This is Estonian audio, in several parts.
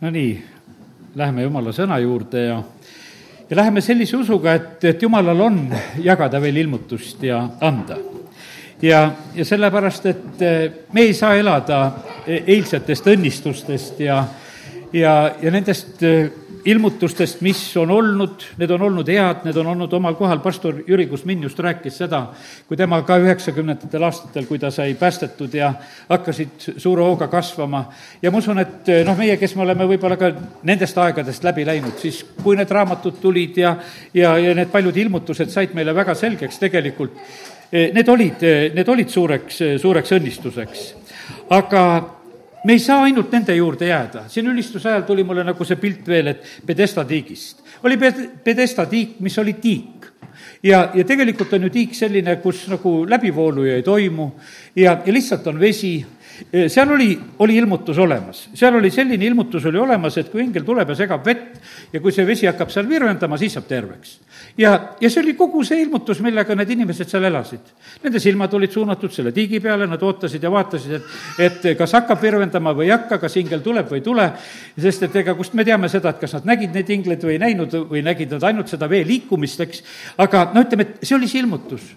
no nii, läheme jumala sõna juurde ja, ja läheme sellise usuga, et, et jumalal on jagada veel ilmutust ja anda. ja, ja sellepärast, et eh, me ei saa elada eilsetest õnnistustest ja, ja, ja nendest eh, ilmutustest, mis on olnud, need on olnud head, need on olnud omal kohal, pastor Jüri Kusmin just rääkis seda, kui tema ka üheksakümnendatel aastatel, kui ta sai päästetud ja hakkasid suure hooga kasvama. ja ma usun, et noh, meie, kes me oleme võib-olla ka nendest aegadest läbi läinud, siis kui need raamatud tulid ja, ja, ja need paljud ilmutused said meile väga selgeks tegelikult, eh, need olid, eh, need olid suureks, suureks õnnistuseks. aga me ei saa ainult nende juurde jääda, siin ülistuse ajal tuli mulle nagu see pilt veel, et Pedesta tiigist. oli Pedesta tiik, mis oli tiik. ja, ja tegelikult on ju tiik selline, kus nagu läbivoolu ju ei toimu ja, ja lihtsalt on vesi seal oli, oli ilmutus olemas, seal oli selline ilmutus oli olemas, et kui ingel tuleb ja segab vett ja kui see vesi hakkab seal virvendama, siis saab terveks. ja, ja see oli kogu see ilmutus, millega need inimesed seal elasid. Nende silmad olid suunatud selle tiigi peale, nad ootasid ja vaatasid, et, et kas hakkab virvendama või ei hakka, kas ingel tuleb või ei tule, sest et ega kust me teame seda, et kas nad nägid neid ingleid või ei näinud või nägid nad ainult seda vee liikumist, eks, aga no ütleme, et see oli see ilmutus.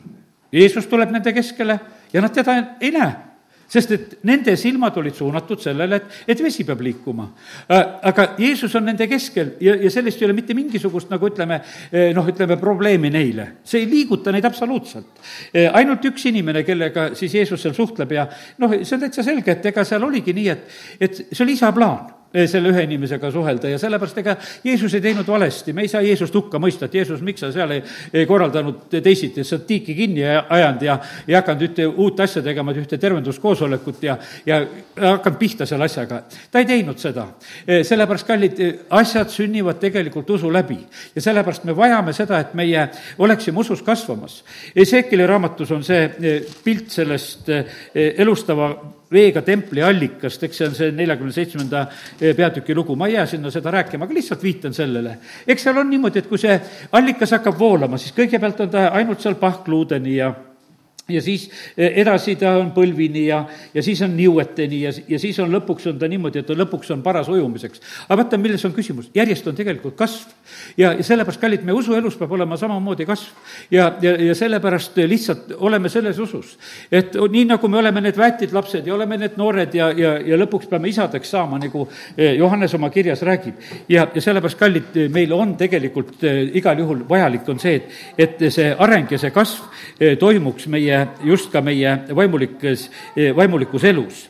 Jeesus tuleb nende keskele ja nad teda ei näe sest et nende silmad olid suunatud sellele, et, et vesi peab liikuma. Äh, aga Jeesus on nende keskel ja, ja sellest ei ole mitte mingisugust, nagu ütleme, eh, noh, ütleme probleemi neile. see ei liiguta neid absoluutselt. Eh, ainult üks inimene, kellega siis Jeesus seal suhtleb ja noh, see on täitsa selge, et ega seal oligi nii, et, et see oli isa plaan selle ühe inimesega suhelda ja sellepärast ega Jeesus ei teinud valesti, me ei saa Jeesust hukka mõista, et Jeesus, miks sa seal ei, ei korraldanud teisiti, sa oled tiiki kinni ajanud ja ei hakanud ühte uut asja tegema, ühte tervenduskoosolekut ja, ja hakanud pihta selle asjaga. ta ei teinud seda. Eh, sellepärast, kallid, eh, asjad sünnivad tegelikult usu läbi ja sellepärast me vajame seda, et meie oleksime usus kasvamas. Ezekieli raamatus on see pilt sellest elustava veega templi allikast, eks see on see neljakümne seitsmenda eh, peatüki lugu, ma ei jää sinna seda rääkima, aga lihtsalt viitan sellele. eks seal on niimoodi, et kui see allikas hakkab voolama, siis kõigepealt on ta ainult seal pahkluudeni ja ja siis eh, edasi ta on põlvini ja, ja siis on niueteni ja, ja siis on lõpuks on ta niimoodi, et lõpuks on paras ujumiseks. aga vaata, milles on küsimus, järjest on tegelikult kasv. ja, ja sellepärast, kallid, meie usuelus peab olema samamoodi kasv. ja, ja, ja sellepärast lihtsalt oleme selles usus, et nii, nagu me oleme need väetid lapsed ja oleme need noored ja, ja, ja lõpuks peame isadeks saama, nagu eh, Johannes oma kirjas räägib. ja, ja sellepärast, kallid, meil on tegelikult eh, igal juhul vajalik on see, et, et see areng ja see kasv toimuks meie just ka meie vaimulikes, vaimulikus elus.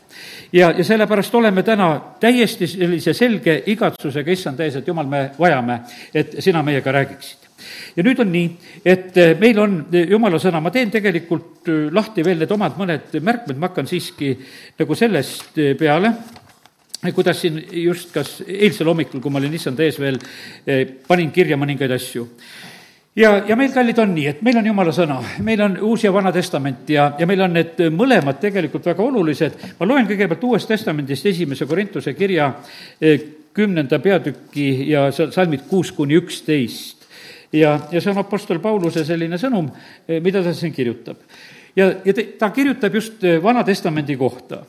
Ja, ja sellepärast oleme täna täiesti sellise selge igatsusega issand ees, et jumal, me vajame, et sina meiega räägiksid. ja nüüd on nii, et meil on jumala sõna, ma teen tegelikult lahti veel need omad mõned märkmed, ma hakkan siiski nagu sellest peale, kuidas siin just kas eilsel hommikul, kui ma olin issand ees veel, panin kirja mõningaid asju ja, ja meil, kallid, on nii, et meil on jumala sõna, meil on Uus ja Vana Testament ja, ja meil on need mõlemad tegelikult väga olulised. ma loen kõigepealt Uuest Testamendist esimese Korintuse kirja eh, kümnenda peatüki ja salmid kuus kuni üksteist. ja, ja see on Apostel Pauluse selline sõnum, eh, mida ta siin kirjutab. ja, ja te, ta kirjutab just eh, Vana Testamendi kohta.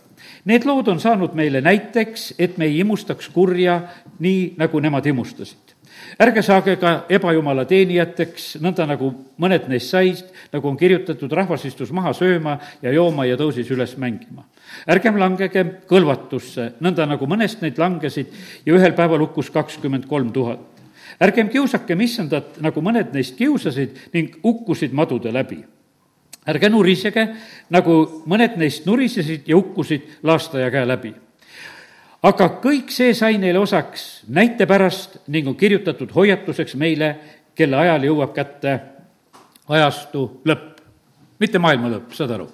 Need lood on saanud meile näiteks, et me ei imustaks kurja nii, nagu nemad imustasid ärge saage ka ebajumala teenijateks, nõnda nagu mõned neist said, nagu on kirjutatud, rahvas istus maha sööma ja jooma ja tõusis üles mängima. ärgem langegem kõlvatusse, nõnda nagu mõnest neid langesid ja ühel päeval hukkus kakskümmend kolm tuhat. ärgem kiusakem issandat, nagu mõned neist kiusasid ning hukkusid madude läbi ärge nurisege, nagu mõned neist nurisesid ja hukkusid laastaja käe läbi aga kõik see sai neile osaks näite pärast ning on kirjutatud hoiatuseks meile, kelle ajal jõuab kätte ajastu lõpp. mitte maailma lõpp, saad aru?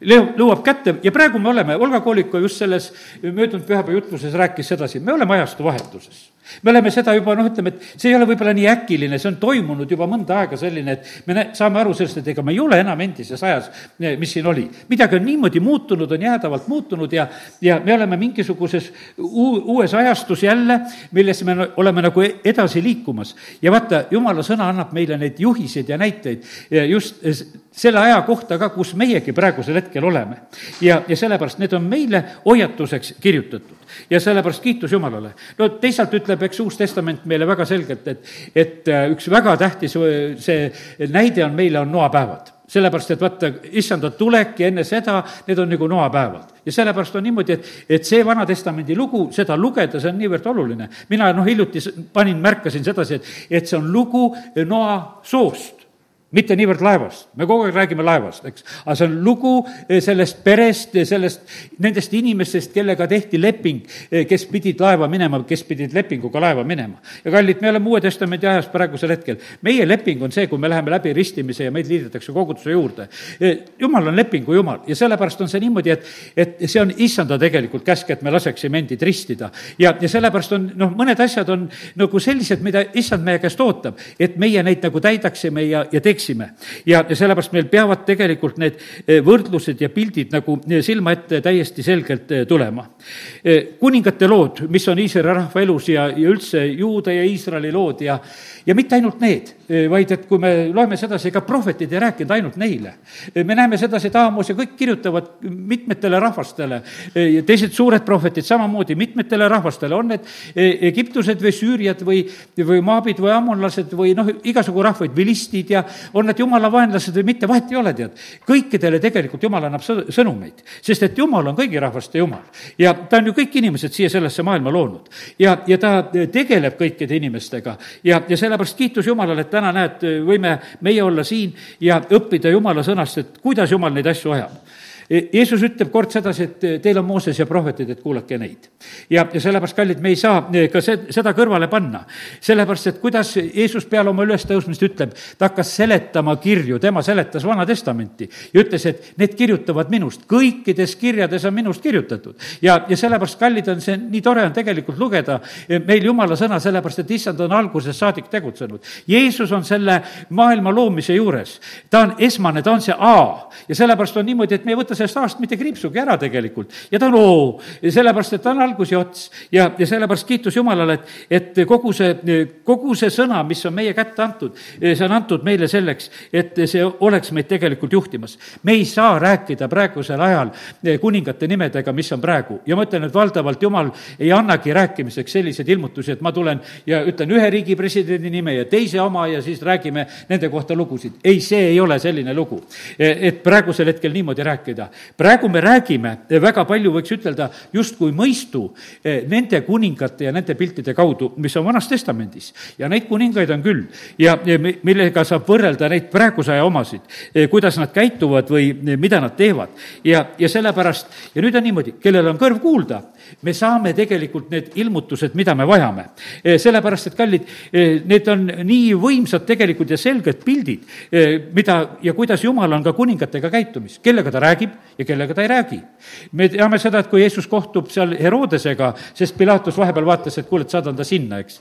lõuab kätte ja praegu me oleme, Olga Kooliku just selles möödunud pühapäeva jutluses rääkis sedasi, me oleme ajastu vahetuses me oleme seda juba noh, ütleme, et see ei ole võib-olla nii äkiline, see on toimunud juba mõnda aega selline, et me nä-, saame aru sellest, et ega me ei ole enam endises ajas, mis siin oli. midagi on niimoodi muutunud, on jäädavalt muutunud ja, ja me oleme mingisuguses uu-, uues ajastus jälle, milles me oleme nagu edasi liikumas. ja vaata, jumala sõna annab meile neid juhiseid ja näiteid ja just selle aja kohta ka, kus meiegi praegusel hetkel oleme. ja, ja sellepärast need on meile hoiatuseks kirjutatud ja sellepärast kiitus Jumalale. no teisalt ütleb, eks Uus Testament meile väga selgelt, et, et äh, üks väga tähtis äh, see näide on meile, on noapäevad sellepärast, et vaata, issanda tulek ja enne seda, need on nagu noapäevad. ja sellepärast on niimoodi, et, et see Vana-testamendi lugu, seda lugeda, see on niivõrd oluline. mina noh, hiljuti panin, märkasin sedasi, et, et see on lugu noa soost mitte niivõrd laevast, me kogu aeg räägime laevast, eks, aga see on lugu eh, sellest perest, eh, sellest, nendest inimestest, kellega tehti leping, eh, kes pidid laeva minema, kes pidid lepinguga laeva minema. ja kallid, me oleme Uue Testamendi ajas praegusel hetkel. meie leping on see, kui me läheme läbi ristimise ja meid liidetakse koguduse juurde. jumal on lepingu jumal ja sellepärast on see niimoodi, et, et see on issanda tegelikult käsk, et me laseksime endid ristida. ja, ja sellepärast on, noh, mõned asjad on nagu sellised, mida issand meie käest ootab, et meie neid nagu täidaksime ja, ja teeksime teeksime. ja, sellepärast meil peavad tegelikult need eh, võrdlused ja pildid nagu eh, silma ette täiesti selgelt eh, tulema. kuningate lood, mis on Iisraeli rahva elus ja, ja üldse Juuda ja Iisraeli lood ja, ja mitte ainult need, vaid et kui me loeme sedasi, ega prohvetid ei rääkinud ainult neile. me näeme sedasi, et Aamos ja kõik kirjutavad mitmetele rahvastele, teised suured prohvetid samamoodi mitmetele rahvastele, on need Egiptused või Süüriad või, või Maabid või ammonlased või noh, igasugu rahvaid, vilistid ja on nad jumala vaenlased või mitte, vahet ei ole, tead. kõikidele tegelikult jumal annab sõnumeid, sest et jumal on kõigi rahvaste jumal. ja ta on ju kõik inimesed siia sellesse maailma loonud. ja, ja ta tegeleb kõikide inimestega ja, ja selle sellepärast kiitus Jumalale, et täna näed, võime meie olla siin ja õppida Jumala sõnast, et kuidas Jumal neid asju ajab Jeesus ütleb kord sedasi, et e, teil on Mooses ja prohvetid, et kuulake neid. ja, ja sellepärast, kallid, me ei saa e, ka see, seda kõrvale panna. sellepärast, et kuidas Jeesus peale oma ülestõusmist ütleb, ta hakkas seletama kirju, tema seletas Vana Testamenti ja ütles, et need kirjutavad minust, kõikides kirjades on minust kirjutatud. ja, ja sellepärast, kallid, on see, nii tore on tegelikult lugeda meil Jumala sõna, sellepärast et issand on algusest saadik tegutsenud. Jeesus on selle maailma loomise juures, ta on esmane, ta on see A ja sellepärast on niimoodi, et me ei võta sellest aastast mitte kriipsugi ära tegelikult. ja oo, sellepärast et ta on algus ja ots. ja, ja sellepärast kiitus Jumalale, et, et kogu see, kogu see sõna, mis on meie kätte antud, see on antud meile selleks, et see oleks meid tegelikult juhtimas. me ei saa rääkida praegusel ajal kuningate nimedega, mis on praegu. ja ma ütlen, et valdavalt Jumal ei annagi rääkimiseks selliseid ilmutusi, et ma tulen ja ütlen ühe riigi presidendi nime ja teise oma ja siis räägime nende kohta lugusid. ei, see ei ole selline lugu. et praegusel hetkel niimoodi rääkida rääkida. praegu me räägime väga palju, võiks ütelda, justkui mõistu eh, nende kuningate ja nende piltide kaudu, mis on Vanas Testamendis. ja neid kuningaid on küll ja, ja millega saab võrrelda neid praeguse aja omasid, eh, kuidas nad käituvad või eh, mida nad teevad. ja, ja sellepärast, ja nüüd on niimoodi, kellel on kõrv kuulda, me saame tegelikult need ilmutused, mida me vajame. sellepärast, et kallid, need on nii võimsad tegelikult ja selged pildid, mida ja kuidas Jumal on ka kuningatega käitumis, kellega ta räägib, ja kellega ta ei räägi. me teame seda, et kui Jeesus kohtub seal Herodesega, sest Pilatus vahepeal vaatas, et kuule, et saadan ta sinna, eks.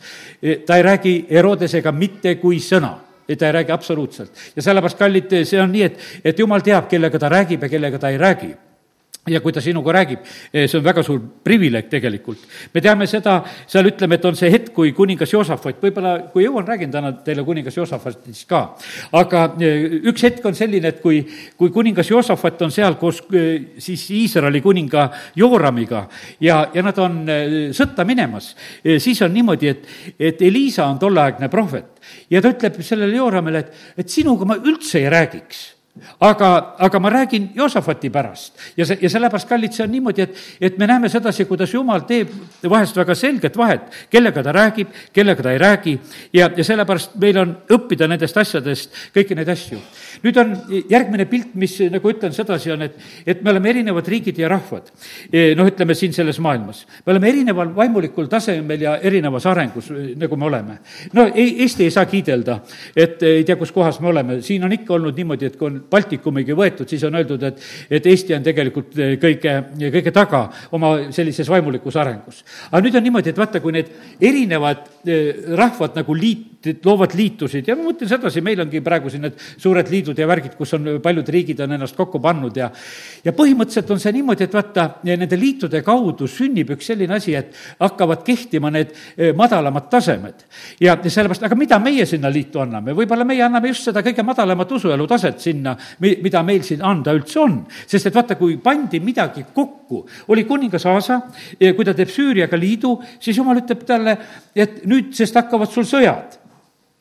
ta ei räägi Herodesega mitte kui sõna ta ei räägi absoluutselt. ja sellepärast, kallid, see on nii, et, et jumal teab, kellega ta räägib ja kellega ta ei räägi ja kui ta sinuga räägib, eh, see on väga suur privileeg tegelikult. me teame seda, seal ütleme, et on see hetk, kui kuningas Joosafat, võib-olla kui jõuan, räägin täna teile kuningas Joosafatist ka. aga eh, üks hetk on selline, et kui, kui kuningas Joosafat on seal koos eh, siis Iisraeli kuninga Jooramiga ja, ja nad on sõtta minemas, siis on niimoodi, et, et Elisa on tolleaegne prohvet ja ta ütleb sellele Jooramile, et, et sinuga ma üldse ei räägiks aga, aga ma räägin Joosafati pärast ja see, ja sellepärast, kallid, see on niimoodi, et, et me näeme sedasi, kuidas Jumal teeb vahest väga selget vahet, kellega ta räägib, kellega ta ei räägi ja, ja sellepärast meil on õppida nendest asjadest kõiki neid asju. nüüd on järgmine pilt, mis nagu ütlen sedasi, on, et, et me oleme erinevad riigid ja rahvad. E, noh, ütleme siin selles maailmas. me oleme erineval vaimulikul tasemel ja erinevas arengus, nagu me oleme. no ei, Eesti ei saa kiidelda, et ei tea, kus kohas me oleme, siin on ikka olnud niimoodi, et kui on Baltikumigi võetud, siis on öeldud, et, et Eesti on tegelikult kõige, kõige taga oma sellises vaimulikus arengus. aga nüüd on niimoodi, et vaata, kui need erinevad rahvad nagu liit, loovad liitusid ja ma mõtlen sedasi, meil ongi praegu siin need suured liidud ja värgid, kus on paljud riigid on ennast kokku pannud ja ja põhimõtteliselt on see niimoodi, et vaata, nende liitude kaudu sünnib üks selline asi, et hakkavad kehtima need eh, madalamad tasemed. ja sellepärast, aga mida meie sinna liitu anname, võib-olla meie anname just seda kõige madalamat usuelu taset sinna, mida meil siin anda üldse on. sest et vaata, kui pandi midagi kokku, oli kuningas Aasa, kui ta teeb Süüriaga liidu, siis jumal ütleb talle, et nüüd, sest hakkavad sul sõjad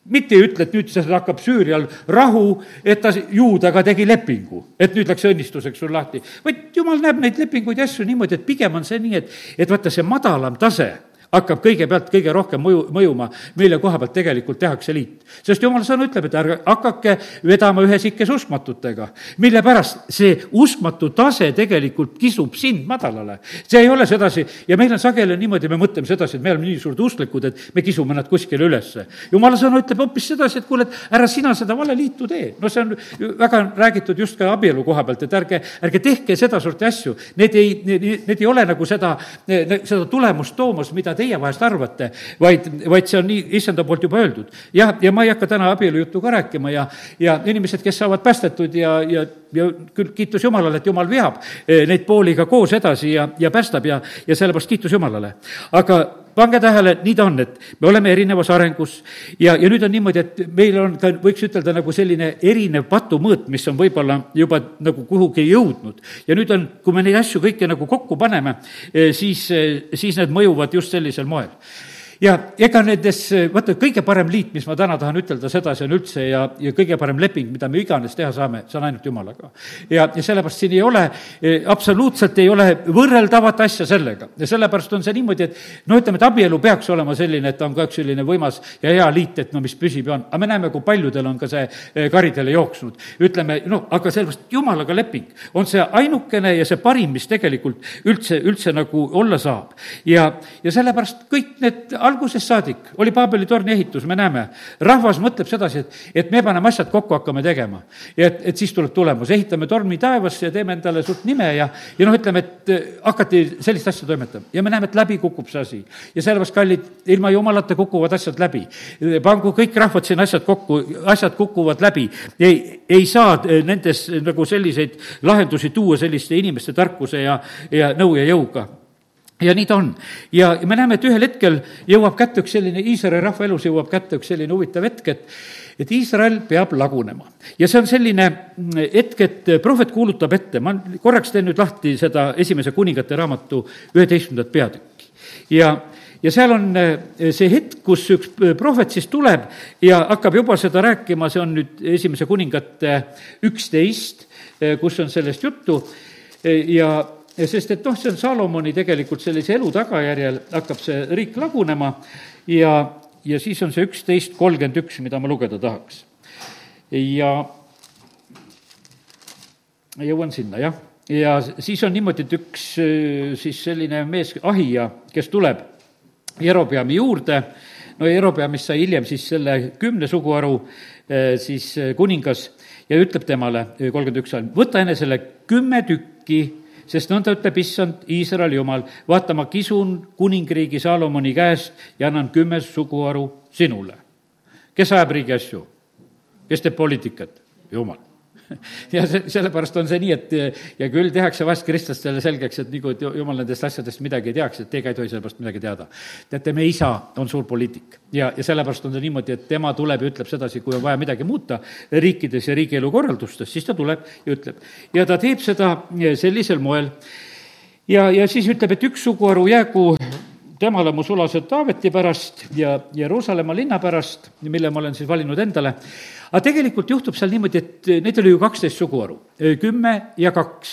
mitte ei ütle, et nüüd see hakkab Süürial rahu, et ta juudaga tegi lepingu, et nüüd läks õnnistuseks sul lahti. vaid jumal näeb neid lepinguid ja asju niimoodi, et pigem on see nii, et, et vaata, see madalam tase hakkab kõigepealt kõige rohkem mõju, mõjuma, mille koha pealt tegelikult tehakse liit. sest jumala sõna ütleb, et ärge hakake vedama ühes ikkes uskmatutega. mille pärast see uskmatu tase tegelikult kisub sind madalale. see ei ole sedasi ja meil on sageli niimoodi, me mõtleme sedasi, et me oleme nii suured usklikud, et me kisume nad kuskile ülesse. jumala sõna ütleb hoopis sedasi, et kuule, et ära sina seda valeliitu tee. no see on väga räägitud just ka abielu koha pealt, et ärge, ärge tehke sedasorti asju. Need ei, need ei ole nagu seda, seda tulemust toomas, mida te teie vahest arvate, vaid, vaid see on nii issanda poolt juba öeldud. jah, ja ma ei hakka täna abielujuttu ka rääkima ja, ja inimesed, kes saavad päästetud ja, ja, ja küll kiitus Jumalale, et Jumal veab eh, neid pooli ka koos edasi ja, ja päästab ja, ja sellepärast kiitus Jumalale. aga pange tähele, nii ta on, et me oleme erinevas arengus ja, ja nüüd on niimoodi, et meil on ka, võiks ütelda, nagu selline erinev patumõõt, mis on võib-olla juba nagu kuhugi jõudnud. ja nüüd on, kui me neid asju kõiki nagu kokku paneme, eh, siis, eh, siis need mõjuvad just sellisel moel ja ega nendes, vaata, kõige parem liit, mis ma täna tahan ütelda sedasi, on üldse ja, ja kõige parem leping, mida me iganes teha saame, see on ainult Jumalaga. ja, ja sellepärast siin ei ole, e, absoluutselt ei ole võrreldavat asja sellega. ja sellepärast on see niimoodi, et no ütleme, et abielu peaks olema selline, et ta on ka üks selline võimas ja hea liit, et no mis püsib ja on. aga me näeme, kui paljudel on ka see e, karidele jooksnud. ütleme, noh, aga sellepärast Jumalaga leping on see ainukene ja see parim, mis tegelikult üldse, üldse nagu olla saab. ja, ja sellepärast kõik need algusest saadik oli Paabeli torni ehitus, me näeme, rahvas mõtleb sedasi, et, et me paneme asjad kokku, hakkame tegema. ja et, et siis tuleb tulemus, ehitame tormi taevasse ja teeme endale suurt nime ja, ja noh, ütleme, et äh, hakati sellist asja toimetama. ja me näeme, et läbi kukub see asi. ja sellepärast, kallid, ilma jumalata kukuvad asjad läbi. pangu kõik rahvad siin asjad kokku, asjad kukuvad läbi. ei, ei saa äh, nendes nagu selliseid lahendusi tuua selliste inimeste tarkuse ja, ja nõu ja jõuga ja nii ta on. ja me näeme, et ühel hetkel jõuab kätte üks selline, Iisraeli rahva elus jõuab kätte üks selline huvitav hetk, et et Iisrael peab lagunema. ja see on selline hetk, et prohvet kuulutab ette, ma korraks teen nüüd lahti seda esimese kuningate raamatu üheteistkümnendat peatükki. ja, ja seal on eh, see hetk, kus üks prohvet siis tuleb ja hakkab juba seda rääkima, see on nüüd esimese kuningate üksteist, eh, kus on sellest juttu eh, ja sest et noh, see on Salomoni tegelikult sellise elu tagajärjel hakkab see riik lagunema ja, ja siis on see üksteist kolmkümmend üks, mida ma lugeda tahaks. ja jõuan sinna, jah. ja siis on niimoodi, et üks siis selline mees, Ahija, kes tuleb Jerobeami juurde, no Jerobeamist sai hiljem siis selle kümne suguharu siis kuningas ja ütleb temale, kolmkümmend üks salm, võta enesele kümme tükki sest nõnda ütleb issand, Iisraeli jumal, vaata, ma kisun kuningriigi Saalomoni käest ja annan kümme suguharu sinule. kes ajab riigi asju? kes teeb poliitikat? jumal ja see, sellepärast on see nii, et ja küll tehakse vahest kristlastele selgeks, et nagu, et jumal nendest asjadest midagi ei teaks, et teie ka ei tohi sellepärast midagi teada. teate, meie isa on suur poliitik ja, ja sellepärast on see niimoodi, et tema tuleb ja ütleb sedasi, kui on vaja midagi muuta riikides ja riigielu korraldustes, siis ta tuleb ja ütleb. ja ta teeb seda sellisel moel ja, ja siis ütleb, et üks suguharu jäägu temale mu sulased Taaveti pärast ja Jeruusalemma linna pärast, mille ma olen siis valinud endale. Aga tegelikult juhtub seal niimoodi, et neid oli ju kaksteist suguharu, kümme ja kaks.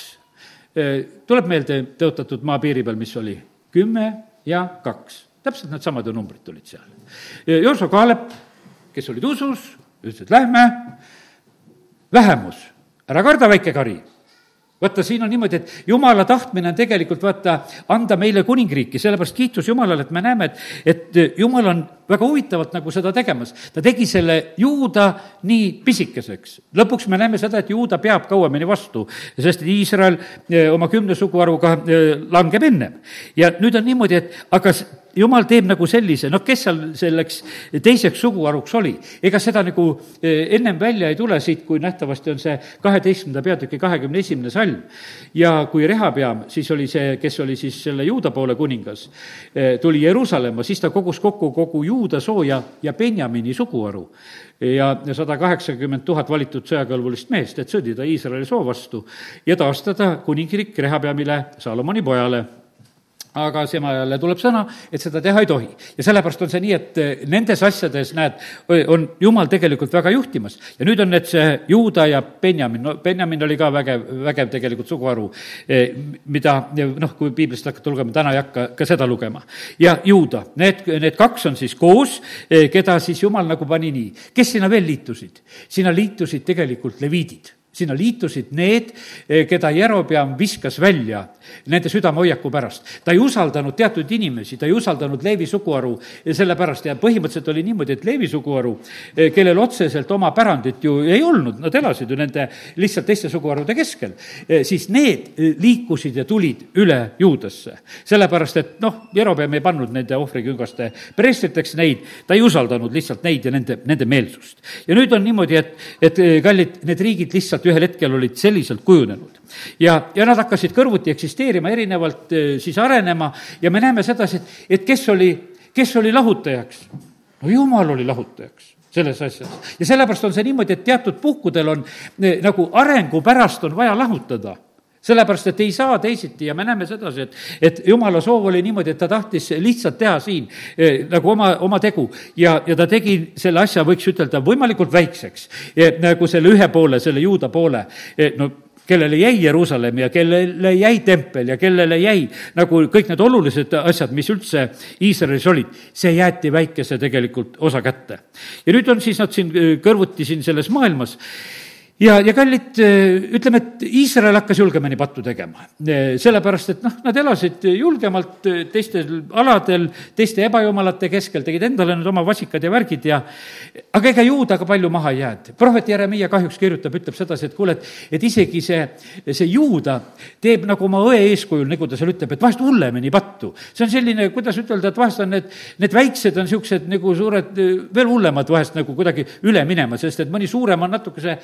tuleb meelde tõotatud maapiiri peal, mis oli? kümme ja kaks, täpselt needsamad ju numbrid tulid seal. Jooso Kaalep, kes olid usus, ütles, et lähme, vähemus, ära karda, väike kari vaata, siin on niimoodi, et jumala tahtmine on tegelikult vaata, anda meile kuningriiki, sellepärast kiitus Jumalale, et me näeme, et, et jumal on väga huvitavalt nagu seda tegemas. ta tegi selle juuda nii pisikeseks. lõpuks me näeme seda, et juuda peab kauemini vastu, sest Iisrael eh, oma kümne suguharuga eh, langeb ennem. ja nüüd on niimoodi, et aga jumal teeb nagu sellise, noh, kes seal selleks teiseks suguharuks oli. ega seda nagu eh, ennem välja ei tule siit, kui nähtavasti on see kaheteistkümnenda peatüki kahekümne esimene salm. ja kui Rehapeam, siis oli see, kes oli siis selle juuda poole kuningas, eh, tuli Jeruusalemma, siis ta kogus kokku kogu juuda sooja ja Benjamini suguharu ja, ja sada kaheksakümmend tuhat valitud sõjakõlbulist meest, et sõdida Iisraeli soo vastu ja taastada kuningriik Rehapeamile, Salomoni pojale aga semajale tuleb sõna, et seda teha ei tohi. ja sellepärast on see nii, et eh, nendes asjades, näed, on jumal tegelikult väga juhtimas. ja nüüd on need see Juuda ja Benjamin, no Benjamin oli ka vägev, vägev tegelikult suguharu, eh, mida noh, kui piiblist hakata lugema, täna ei hakka ka seda lugema. ja Juuda, need, need kaks on siis koos, eh, keda siis jumal nagu pani nii. kes sinna veel liitusid? sinna liitusid tegelikult leviidid sinna liitusid need, keda Jerobeam viskas välja nende südamehoiaku pärast. ta ei usaldanud teatud inimesi, ta ei usaldanud Leevi suguharu sellepärast ja põhimõtteliselt oli niimoodi, et Leevi suguharu, eh, kellel otseselt oma pärandit ju ei olnud, nad elasid ju nende lihtsalt teiste suguharude keskel, eh, siis need eh, liikusid ja tulid üle Juudasse. sellepärast, et noh, Jerobeam ei pannud nende ohvriküngaste preestriteks neid, ta ei usaldanud lihtsalt neid ja nende, nende meelsust. ja nüüd on niimoodi, et, et kallid, need riigid lihtsalt ühel hetkel olid selliselt kujunenud. ja, ja nad hakkasid kõrvuti eksisteerima, eksisteerima, erinevalt eh, siis arenema ja me näeme sedasi, et, et kes oli, kes oli lahutajaks? no jumal oli lahutajaks selles asjas. ja sellepärast on see niimoodi, et teatud puhkudel on eh, nagu arengu pärast on vaja lahutada sellepärast, et ei saa teisiti ja me näeme sedasi, et, et jumala soov oli niimoodi, et ta tahtis lihtsalt teha siin eh, nagu oma, oma tegu ja, ja ta tegi selle asja, võiks ütelda, võimalikult väikseks. nagu selle ühe poole, selle juuda poole, no kellele jäi Jeruusalemm ja kellele jäi tempel ja kellele jäi nagu kõik need olulised asjad, mis üldse Iisraelis olid, see jäeti väikese tegelikult osa kätte. ja nüüd on siis nad siin kõrvuti siin selles maailmas ja, ja kallid, ütleme, et Iisrael hakkas julgemini pattu tegema. sellepärast, et noh, nad elasid julgemalt teistel aladel, teiste ebajumalate keskel, tegid endale need oma vasikad ja värgid ja aga ega juuda ka palju maha ei jäänud. prohvet Jeremiah kahjuks kirjutab, ütleb sedasi, et kuule, et, et isegi see, see juuda teeb nagu oma õe eeskujul, nagu ta seal ütleb, et vahest hullemini pattu. see on selline, kuidas ütelda, et vahest on need, need väiksed on niisugused nagu suured, veel hullemad vahest nagu kuidagi üle minema, sest et mõni suurem on natukese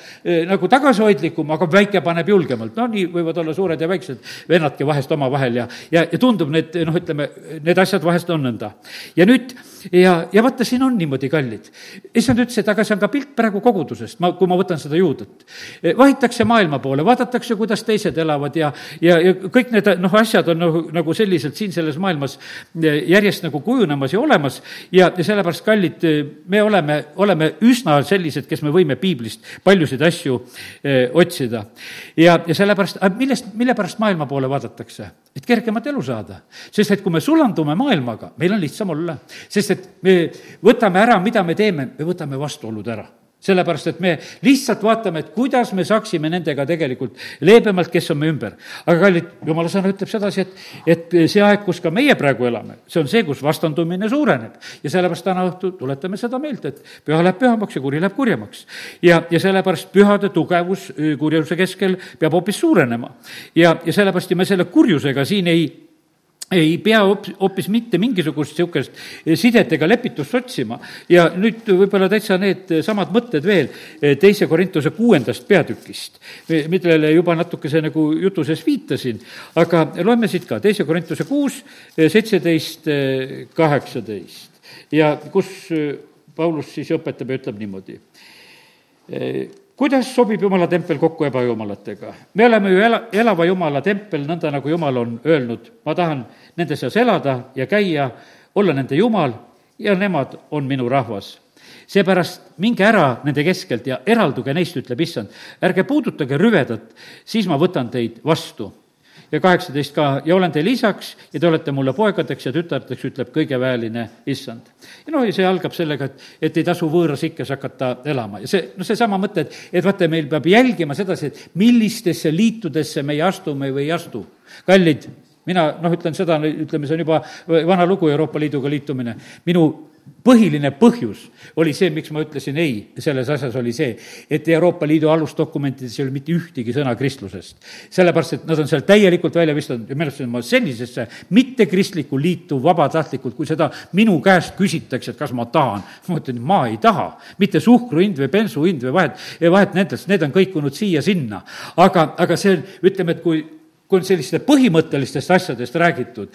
nagu tagasihoidlikum, aga väike paneb julgemalt. no nii võivad olla suured ja väiksed vennadki vahest omavahel ja, ja, ja tundub need, noh, ütleme, need asjad vahest on nõnda. ja nüüd, ja, ja vaata, siin on niimoodi kallid. issand ütles, et aga see on ka pilt praegu kogudusest, ma, kui ma võtan seda juudet. vahitakse maailma poole, vaadatakse, kuidas teised elavad ja, ja, ja kõik need, noh, asjad on nagu, nagu selliselt siin selles maailmas järjest nagu kujunemas ja olemas ja, ja sellepärast, kallid, me oleme, oleme üsna sellised, kes me võime piiblist paljusid asju Eh, otsida. ja, ja sellepärast, millest, mille pärast maailma poole vaadatakse? et kergemat elu saada. sest et kui me sulandume maailmaga, meil on lihtsam olla. sest et me võtame ära, mida me teeme, me võtame vastuolud ära sellepärast, et me lihtsalt vaatame, et kuidas me saaksime nendega tegelikult leebemalt, kes on meie ümber. aga kallid, jumala sõna ütleb sedasi, et, et see aeg, kus ka meie praegu elame, see on see, kus vastandumine suureneb. ja sellepärast täna õhtul tuletame seda meelde, et püha läheb pühamaks ja kuri läheb kurjemaks. ja, ja sellepärast pühade tugevus kurjuse keskel peab hoopis suurenema. ja, ja sellepärast ja me selle kurjusega siin ei ei pea hoopis mitte mingisugust niisugust sidet ega lepitust otsima. ja nüüd võib-olla täitsa needsamad mõtted veel teise Korintuse kuuendast peatükist, millele juba natukese nagu jutu sees viitasin, aga loeme siit ka, teise Korintuse kuus, seitseteist, kaheksateist. Ja kus Paulus siis õpetab ja ütleb niimoodi kuidas sobib Jumala tempel kokku ebajumalatega? me oleme ju ela, elava Jumala tempel, nõnda nagu Jumal on öelnud, ma tahan nende seas elada ja käia, olla nende Jumal ja nemad on minu rahvas. seepärast minge ära nende keskelt ja eralduge neist, ütleb issand. ärge puudutage rüvedat, siis ma võtan teid vastu ja kaheksateist ka, ja olen teil isaks ja te olete mulle poegadeks ja tütarteks, ütleb kõigeväeline issand. ja noh, ja see algab sellega, et, et ei tasu võõras ikkes hakata elama ja see, noh, seesama mõte, et, et vaata, meil peab jälgima sedasi, et millistesse liitudesse meie astume või ei astu. kallid, mina noh, ütlen seda, ütleme, see on juba vana lugu, Euroopa Liiduga liitumine, minu põhiline põhjus oli see, miks ma ütlesin ei selles asjas, oli see, et Euroopa Liidu alusdokumentides ei ole mitte ühtegi sõna kristlusest. sellepärast, et nad on seal täielikult välja viskanud ja minu arust ma sellisesse mittekristlikku liitu vabatahtlikult, kui seda minu käest küsitakse, et kas ma tahan, ma ütlen, ma ei taha. mitte suhkru hind või bensu hind või vahet, vahet nendest, need on kõikunud siia-sinna. aga, aga see, ütleme, et kui kui on sellistest põhimõttelistest asjadest räägitud,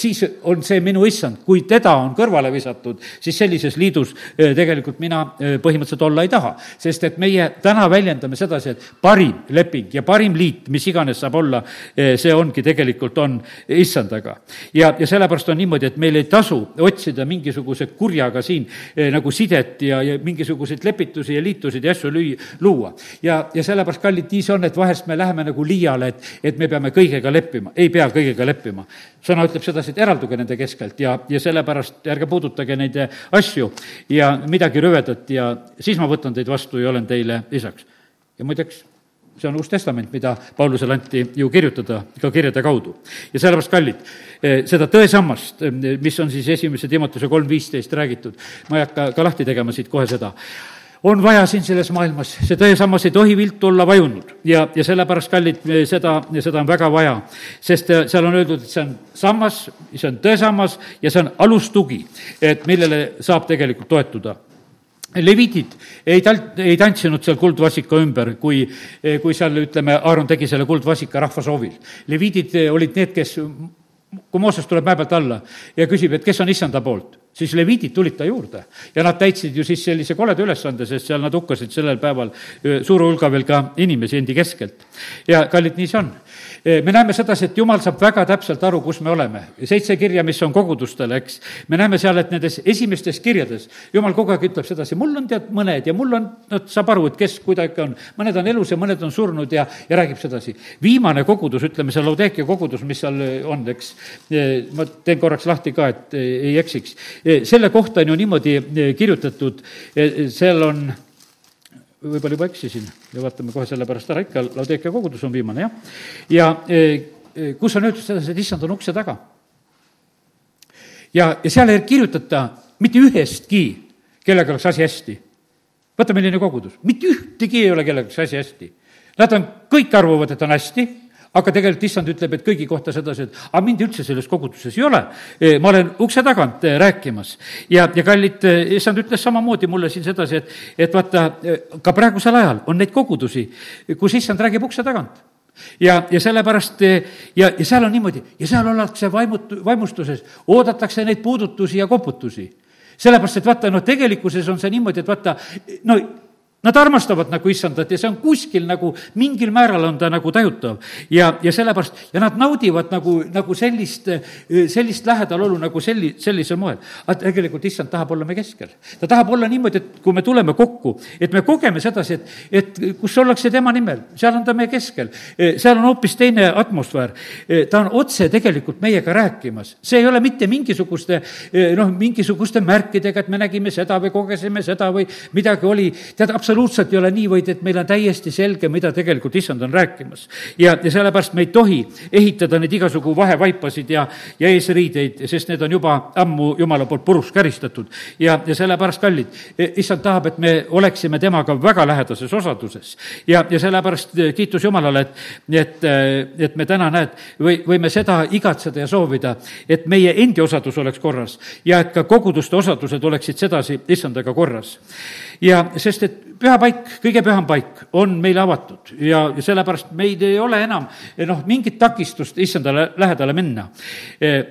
siis on see minu issand, kui teda on kõrvale visatud, siis sellises liidus eh, tegelikult mina eh, põhimõtteliselt olla ei taha. sest et meie täna väljendame sedasi, et parim leping ja parim liit, mis iganes saab olla, eh, see ongi tegelikult, on issandaga. ja, ja sellepärast on niimoodi, et meil ei tasu otsida mingisuguse kurjaga siin nagu sidet ja, ja mingisuguseid lepitusi ja liitusid ja asju lüüa, luua. ja, ja sellepärast, kallid, nii see on, et vahest me läheme nagu liiale, et, et me peame peame kõigega leppima, ei pea kõigega leppima. sõna ütleb sedasi, et eralduge nende keskelt ja, ja sellepärast ärge puudutage neid asju ja midagi rüvedat ja siis ma võtan teid vastu ja olen teile isaks. ja muideks, see on Uus Testament, mida Paulusele anti ju kirjutada ka kirjade kaudu. ja sellepärast, kallid, seda tõesammast, mis on siis esimese Timotuse kolm viisteist räägitud, ma ei hakka ka lahti tegema siit kohe seda, on vaja siin selles maailmas, see tõesammas ei tohi viltu olla vajunud ja, ja sellepärast, kallid, seda, seda on väga vaja. sest äh, seal on öeldud, et see on sammas, see on tõesammas ja see on alustugi, et millele saab tegelikult toetuda leviidid ei tal-, ei tantsinud seal kuldvasika ümber, kui, kui seal, ütleme, Aaron tegi selle kuldvasika rahva soovil. leviidid olid need, kes, kui Mooses tuleb mäe pealt alla ja küsib, et kes on issanda poolt siis leviidid tulid ta juurde ja nad täitsid ju siis sellise koleda ülesande, sest seal nad hukkasid sellel päeval suure hulga veel ka inimesi endi keskelt. ja kallid, nii see on me näeme sedasi, et jumal saab väga täpselt aru, kus me oleme. seitse kirja, mis on kogudustele, eks, me näeme seal, et nendes esimestes kirjades jumal kogu aeg ütleb sedasi, mul on tead mõned ja mul on, noh, saab aru, et kes kuidagi on, mõned on elus ja mõned on surnud ja, ja räägib sedasi. viimane kogudus, ütleme see Laudekia kogudus, mis seal on, eks, ma teen korraks lahti ka, et ei eksiks. selle kohta on ju niimoodi kirjutatud, seal on võib-olla juba eksisin ja vaatame kohe selle pärast ära, ikka Laudekia kogudus on viimane, jah. ja e, e, kus on öeldud sedasi, et issand on ukse taga. ja, ja seal ei kirjutata mitte ühestki, kellega oleks asi hästi. vaata, milline kogudus, mitte ühtegi ei ole, kellega oleks asi hästi. Nad on, kõik arvavad, et on hästi aga tegelikult issand ütleb, et kõigi kohta sedasi, et aga mind üldse selles koguduses ei ole. E, ma olen ukse tagant e, rääkimas ja, ja kallid, e, issand ütles samamoodi mulle siin sedasi, et, et vaata, ka praegusel ajal on neid kogudusi, kus issand räägib ukse tagant ja, ja sellepärast ja, ja seal on niimoodi ja seal ollakse vaimut-, vaimustuses, oodatakse neid puudutusi ja koputusi. sellepärast, et vaata, no tegelikkuses on see niimoodi, et vaata, no Nad armastavad nagu issandat ja see on kuskil nagu, mingil määral on ta nagu tajutav. ja, ja sellepärast, ja nad naudivad nagu, nagu sellist, sellist lähedalolu nagu selli-, sellisel moel. aga tegelikult issand tahab olla me keskel. ta tahab olla niimoodi, et kui me tuleme kokku, et me kogeme sedasi, et, et kus ollakse tema nimel, seal on ta meie keskel. seal on hoopis teine atmosfäär. ta on otse tegelikult meiega rääkimas. see ei ole mitte mingisuguste, noh, mingisuguste märkidega, et me nägime seda või kogesime seda või midagi oli. tead, absoluutselt ei ole nii, vaid et meil on täiesti selge, mida tegelikult issand on rääkimas. ja, ja sellepärast me ei tohi ehitada neid igasugu vahevaipasid ja, ja eesriideid, sest need on juba ammu jumala poolt puruks käristatud. ja, ja sellepärast, kallid, issand tahab, et me oleksime temaga väga lähedases osaduses. ja, ja sellepärast kiitus Jumalale, et, et, et me täna, näed, või, võime seda igatseda ja soovida, et meie endi osadus oleks korras ja et ka koguduste osadused oleksid sedasi issandaga korras. Ja sest, et pühapaik, kõige püham paik on meile avatud ja, sellepärast meid ei ole enam noh, mingit takistust issandale lähedale minna. Eh,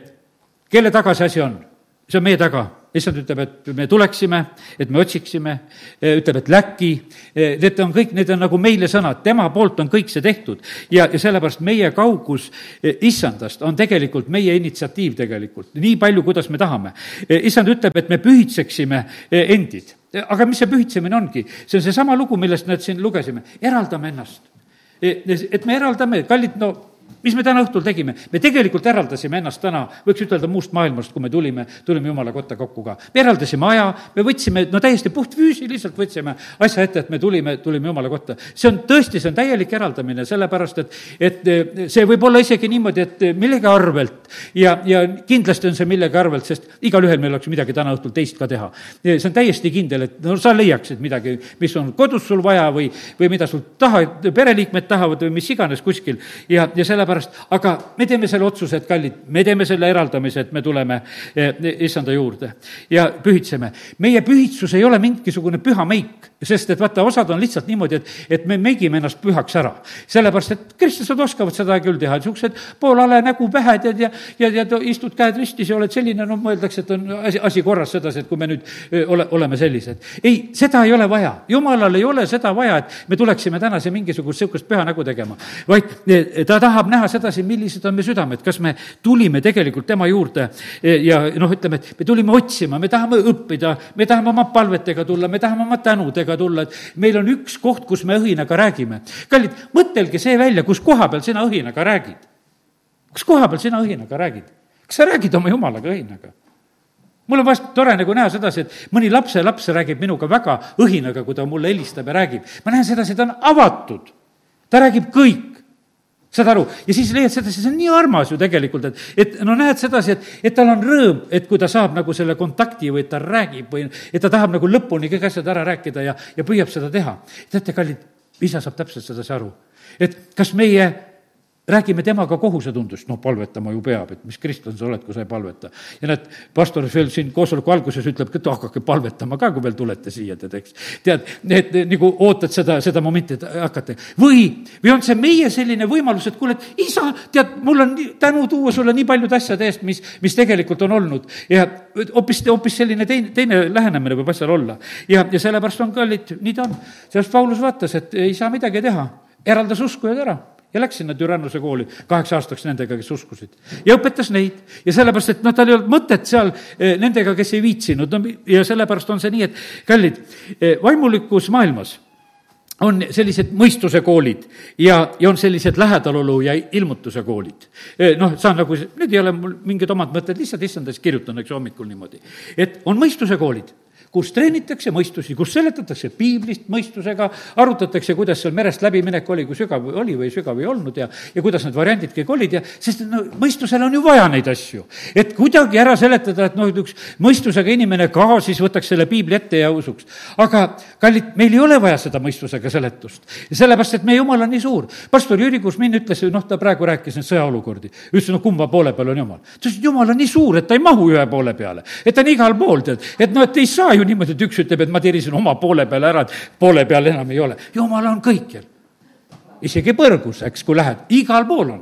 kelle taga see asi on? see on meie taga issand ütleb, et me tuleksime, et me otsiksime, eh, ütleb, et läki, eh, need on kõik, need on nagu meile sõnad, tema poolt on kõik see tehtud. ja, ja sellepärast meie kaugus issandast on tegelikult meie initsiatiiv tegelikult, nii palju, kuidas me tahame. issand ütleb, et me pühitseksime endid aga mis see pühitsemine ongi? see on seesama lugu, millest me siin lugesime, eraldame ennast. E, et me eraldame, kallid, no mis me täna õhtul tegime? me tegelikult eraldasime ennast täna, võiks ütelda, muust maailmast, kui me tulime, tulime Jumala kotta kokku ka. me eraldasime aja, me võtsime, no täiesti puhtfüüsiliselt võtsime asja ette, et me tulime, tulime Jumala kotta. see on tõesti, see on täielik eraldamine, sellepärast et, et see võib olla isegi niimoodi, et millegi arvelt ja, ja kindlasti on see millegi arvelt, sest igalühel meil oleks midagi täna õhtul teist ka teha. see on täiesti kindel, et no sa leiaksid midagi, mis on kodus sul vaja või, või mida sul taha, pereliikmed tahavad või mis iganes kuskil ja, ja sellepärast aga me teeme selle otsuse, et kallid, me teeme selle eraldamise, et me tuleme eh, issanda juurde ja pühitseme. meie pühitsus ei ole mingisugune püha meik, sest et vaata, osad on lihtsalt niimoodi, et, et me meigime ennast pühaks ära. sellepärast, et kristlased oskavad seda küll teha, niisugused poolale nägu pähe tead ja, ja, ja istud käed ristis ja oled selline, no mõeldakse, et on asi, asi korras sedasi, et kui me nüüd eh, ole, oleme sellised. ei, seda ei ole vaja, jumalal ei ole seda vaja, et me tuleksime tänase mingisugust niisugust püha nägu tegema, vaid eh, ta tahab näha näha sedasi, millised on meie südamed, kas me tulime tegelikult tema juurde e, ja noh, ütleme, et me tulime otsima, me tahame õppida, me tahame oma palvetega tulla, me tahame oma tänudega tulla, et meil on üks koht, kus me õhinaga räägime. kallid, mõtelge see välja, kus koha peal sina õhinaga räägid. kus koha peal sina õhinaga räägid? kas sa räägid oma jumalaga õhinaga? mul on vahest tore nagu näha sedasi, et mõni lapselaps räägib minuga väga õhinaga, kui ta mulle helistab ja räägib. ma näen sedasi, ta on avatud. ta räägib kõik saad aru, ja siis leiad sedasi, see on nii armas ju tegelikult, et, et no näed sedasi, et, et tal on rõõm, et kui ta saab nagu selle kontakti või ta räägib või et ta tahab nagu lõpuni kõik asjad ära rääkida ja, ja püüab seda teha. teate, kallid, isa saab täpselt sedasi aru, et kas meie räägime temaga kohusetundest, noh, palvetama ju peab, et mis kristlane sa oled, kui sa ei palveta. ja näed, pastor veel siin koosoleku alguses ütleb, et hakake palvetama ka, kui veel tulete siia, tead, eks. tead, et nagu ootad seda, seda momenti, et hakkate. või, või on see meie selline võimalus, et kuule, et isa, tead, mul on tänu tuua sulle nii paljude asjade eest, mis, mis tegelikult on olnud. ja hoopis, hoopis selline teine, teine lähenemine võib asjal olla. ja, ja sellepärast on kallid, nii ta on. sellest Paulus vaatas, et ei saa midagi teha, eraldas uskujad ära ja läks sinna Türannuse kooli kaheks aastaks nendega, kes uskusid. ja õpetas neid ja sellepärast, et noh, tal ei olnud mõtet seal eh, nendega, kes ei viitsinud, no ja sellepärast on see nii, et kallid, eh, vaimulikus maailmas on sellised mõistuse koolid ja, ja on sellised lähedalolu ja ilmutuse koolid. Eh, noh, saan nagu, need ei ole mul mingid omad mõtted, lihtsalt issandas kirjutan, eks hommikul niimoodi. et on mõistuse koolid kus treenitakse mõistusi, kus seletatakse piiblist mõistusega, arutatakse, kuidas seal merest läbiminek oli, kui sügav oli või sügav ei olnud ja, ja kuidas need variandid kõik olid ja sest no mõistusel on ju vaja neid asju. et kuidagi ära seletada, et noh, üks mõistusega inimene ka siis võtaks selle piibli ette ja usuks. aga kallid, meil ei ole vaja seda mõistusega seletust. sellepärast, et meie jumal on nii suur. pastor Jüri Kusmin ütles, noh, ta praegu rääkis neid sõjaolukordi. ütles, no kumba poole peal on jumal. ta ütles, et jumal on nii suur, et ta ei mahu ühe poole peale. et ta on igal pool, tead, et noh, et ei saa ju niimoodi, et üks ütleb, et ma tirisin oma poole peale ära, et poole peal enam ei ole. jumal on kõikjal. isegi põrgus, eks, kui lähed, igal pool on,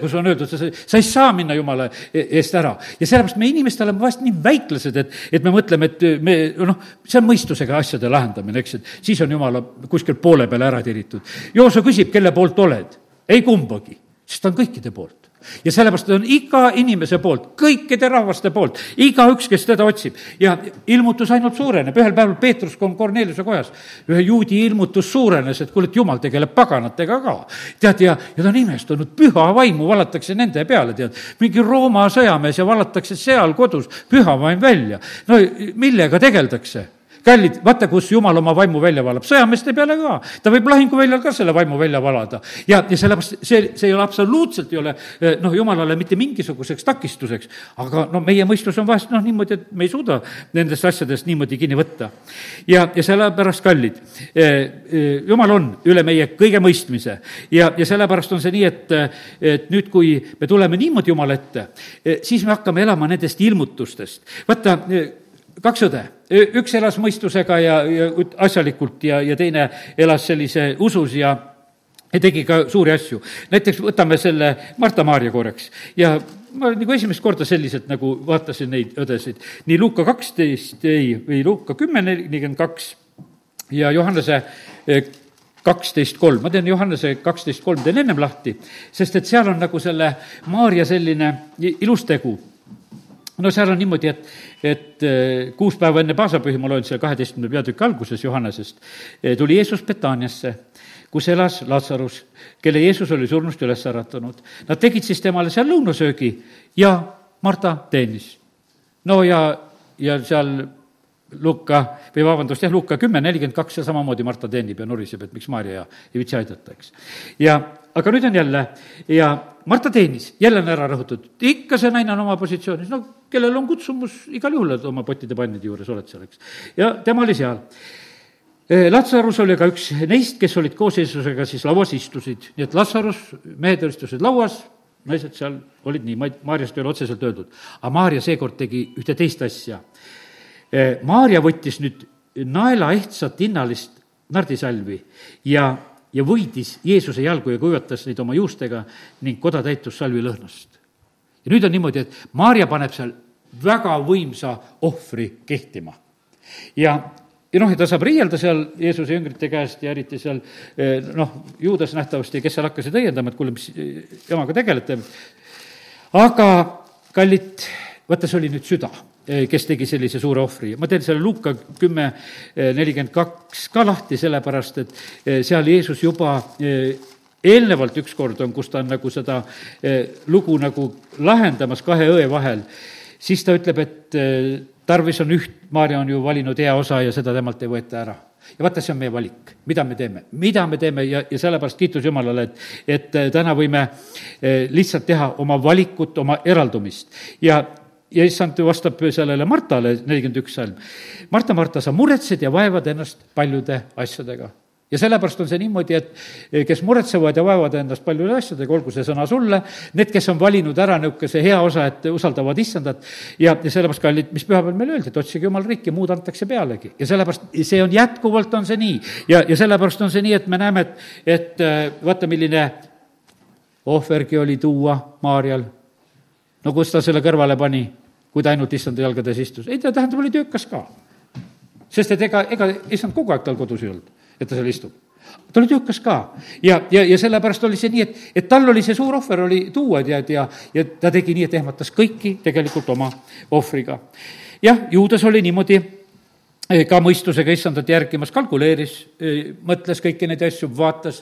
kus on öeldud, sa, sa ei saa minna jumala e-, eest ära. ja sellepärast me inimestel oleme vahest nii väiklased, et, et me mõtleme, et me noh, see on mõistusega asjade lahendamine, eks, et siis on jumala kuskilt poole peale ära tiritud. Jooso küsib, kelle poolt oled? ei kumbagi, sest ta on kõikide poolt ja sellepärast on iga inimese poolt, kõikide rahvaste poolt, igaüks, kes teda otsib. ja ilmutus ainult suureneb, ühel päeval Peetrus on Korneliuse kojas, ühe juudi ilmutus suurenes, et kuule, et jumal tegeleb paganatega ka. tead, ja, ja ta on imestunud, püha vaimu valatakse nende peale, tead. mingi Rooma sõjamees ja valatakse seal kodus püha vaim välja. no millega tegeldakse? Kallid, vaata, kus jumal oma vaimu välja valab, sõjameeste peale ka. ta võib lahinguväljal ka selle vaimu välja valada. ja, ja sellepärast see, see ei ole absoluutselt ei ole eh, noh, jumalale mitte mingisuguseks takistuseks. aga no meie mõistus on vahest noh, niimoodi, et me ei suuda nendest asjadest niimoodi kinni võtta. ja, ja sellepärast, kallid eh,, eh, jumal on üle meie kõige mõistmise ja, ja sellepärast on see nii, et, et nüüd, kui me tuleme niimoodi Jumala ette siis me hakkame elama nendest ilmutustest. vaata kaks õde, üks elas mõistusega ja, ja asjalikult ja, ja teine elas sellise usus ja ja tegi ka suuri asju. näiteks võtame selle Marta-Maarja korraks. Ja ma nagu esimest korda selliselt nagu vaatasin neid õdesid, nii Luuka kaksteist, ei, või Luuka kümme, nelikümmend kaks ja Johannese eh, kaksteist kolm, ma teen Johannese kaksteist kolm, teen ennem lahti, sest et seal on nagu selle Maarja selline ilus tegu no seal on niimoodi, et, et eh, kuus päeva enne paasapühi, ma loen seal kaheteistkümnenda peatüki alguses Johannesest, eh, tuli Jeesus Betaniasse, kus elas Lazarus, kelle Jeesus oli surnust üles äratanud. Nad tegid siis temale seal lõunasöögi ja Marta teenis. no ja, ja seal Luka, või vabandust, jah, Luka kümme, nelikümmend kaks ja samamoodi Marta teenib ja nuriseb, et miks Maarja ei viitsi aidata, eks. ja aga nüüd on jälle ja Marta teenis, jälle on ära rõhutatud, ikka see naine on oma positsioonis, no kellel on kutsumus, igal juhul oled oma pottide-pannide juures, oled seal, eks. ja tema oli seal. Latsarus oli ka üks neist, kes olid koos Jeesusega siis lauas istusid, nii et Latsarus, mehed istusid lauas, naised seal olid nii, ma ei, Maarjast ei ole otseselt öeldud. aga Maarja seekord tegi ühte teist asja. Maarja võttis nüüd naelaehtsat hinnalist nardisalvi ja ja võidis Jeesuse jalgu ja kuivatas neid oma juustega ning koda täitus salvi lõhnast. ja nüüd on niimoodi, et Maarja paneb seal väga võimsa ohvri kehtima. ja, ja noh, ja ta saab riielda seal Jeesuse jüngrite käest ja eriti seal eh, noh, juudas nähtavasti, kes seal hakkasid õiendama, et kuule, mis jamaga tegelete. aga kallid, vaata, see oli nüüd süda Eh, kes tegi sellise suure ohvri. ma teen selle Luuka kümme eh, nelikümmend kaks ka lahti, sellepärast et eh, seal Jeesus juba eelnevalt ükskord on, kus ta on nagu seda lugu nagu lahendamas kahe õe vahel, siis ta ütleb, et tarvis on üht, Maarja on ju valinud hea osa ja seda temalt ei võeta ära ja vaata, see on meie valik, mida me teeme, mida me teeme ja, ja sellepärast kiitus Jumalale, et, et täna võime lihtsalt teha oma valikut, oma eraldumist. ja ja issand vastab sellele Martale, nelikümmend üks salm. Marta, Marta, sa muretsed ja vaevad ennast paljude asjadega ja sellepärast on see niimoodi, et kes muretsevad ja vaevad ennast paljude asjadega, olgu see sõna sulle, need, kes on valinud ära niisuguse hea osa, et usaldavad issandat ja, ja sellepärast, kallid, mis pühapäeval meile öeldi, et otsige jumal riiki, muud antakse pealegi. ja sellepärast, see on jätkuvalt, on see nii. ja, ja sellepärast on see nii, et me näeme, et, et vaata, milline ohvergi oli tuua Maarjal. no kus ta selle kõrvale pani kui ta ainult issanda jalgades istus. ei, ta tähendab, oli töökas ka. sest et ega, ega issand kogu aeg tal kodus ei olnud, et ta seal istub ta oli töökas ka ja, ja, ja sellepärast oli see nii, et, et tal oli see suur ohver oli tuua, tead, ja, ja ta tegi nii, et ehmatas kõiki tegelikult oma ohvriga. jah, juudas oli niimoodi ka mõistusega issandat järgimas, kalkuleeris, mõtles kõiki neid asju, vaatas,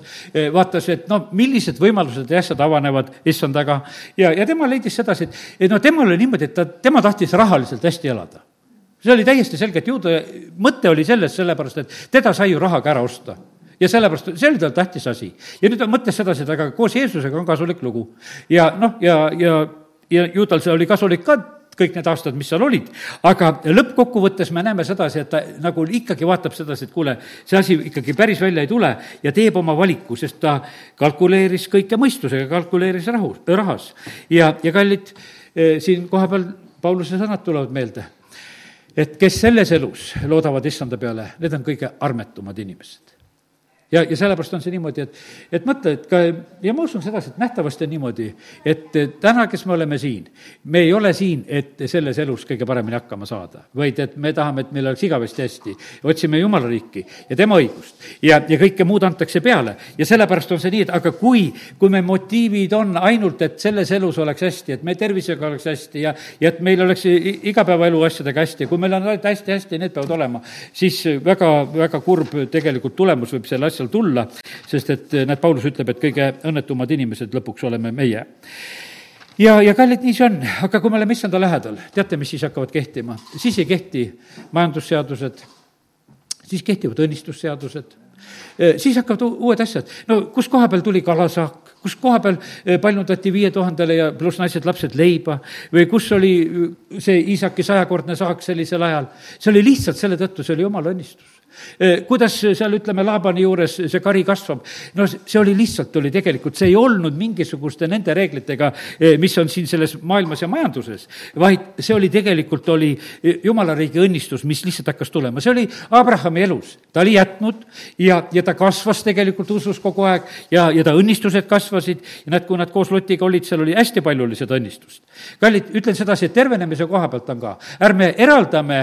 vaatas, et no millised võimalused ja asjad avanevad issandaga ja, ja tema leidis sedasi, et, et no temal oli niimoodi, et ta, tema tahtis rahaliselt hästi elada. see oli täiesti selge, et juuda mõte oli selles, sellepärast et teda sai ju rahaga ära osta ja sellepärast, see oli tal tähtis asi. ja nüüd ta mõtles sedasi, et aga koos Jeesusega on kasulik lugu. ja noh, ja, ja, ja ju tal see oli kasulik ka kõik need aastad, mis seal olid. aga lõppkokkuvõttes me näeme sedasi, et ta nagu ikkagi vaatab sedasi, et kuule, see asi ikkagi päris välja ei tule ja teeb oma valiku, sest ta kalkuleeris kõike mõistusega, kalkuleeris rahu, rahas. ja, ja kallid, eh, siin kohapeal Pauluse sõnad tulevad meelde, et kes selles elus loodavad issanda peale, need on kõige armetumad inimesed ja, ja sellepärast on see niimoodi, et, et mõtle, et ka, ja ma usun sedasi, et nähtavasti on niimoodi, et täna, kes me oleme siin, me ei ole siin, et selles elus kõige paremini hakkama saada, vaid et me tahame, et meil oleks igavesti hästi. otsime Jumala riiki ja tema õigust ja, ja kõike muud antakse peale. ja sellepärast on see nii, et aga kui, kui me motiivid on ainult, et selles elus oleks hästi, et meie tervisega oleks hästi ja, ja et meil oleks igapäevaelu asjadega hästi, kui meil on hästi-hästi, need peavad olema, siis väga, väga kurb tegelikult tulemus võib selle asja seal tulla, sest et eh, näed, Paulus ütleb, et kõige õnnetumad inimesed lõpuks oleme meie. Ja, ja kallid, nii see on, aga kui me oleme issanda lähedal, teate, mis siis hakkavad kehtima? siis ei kehti majandusseadused, siis kehtivad õnnistusseadused, eh, siis hakkavad uued asjad. no kus koha peal tuli kalasaak, kus koha peal eh, paljundati viie tuhandele ja pluss naised-lapsed leiba? Või kus oli see Iisaki sajakordne saak sellisel ajal, see oli lihtsalt selle tõttu, see oli jumala õnnistus kuidas seal, ütleme, Laabani juures see kari kasvab, no see oli lihtsalt, oli tegelikult, see ei olnud mingisuguste nende reeglitega, mis on siin selles maailmas ja majanduses, vaid see oli tegelikult, oli jumala riigi õnnistus, mis lihtsalt hakkas tulema, see oli Abrahami elus. ta oli jätnud ja, ja ta kasvas tegelikult usus kogu aeg ja, ja ta õnnistused kasvasid. Ja näed, kui nad koos Lotiga olid, seal oli hästi palju oli seda õnnistust. kallid, ütlen sedasi, et tervenemise koha pealt on ka, ärme eraldame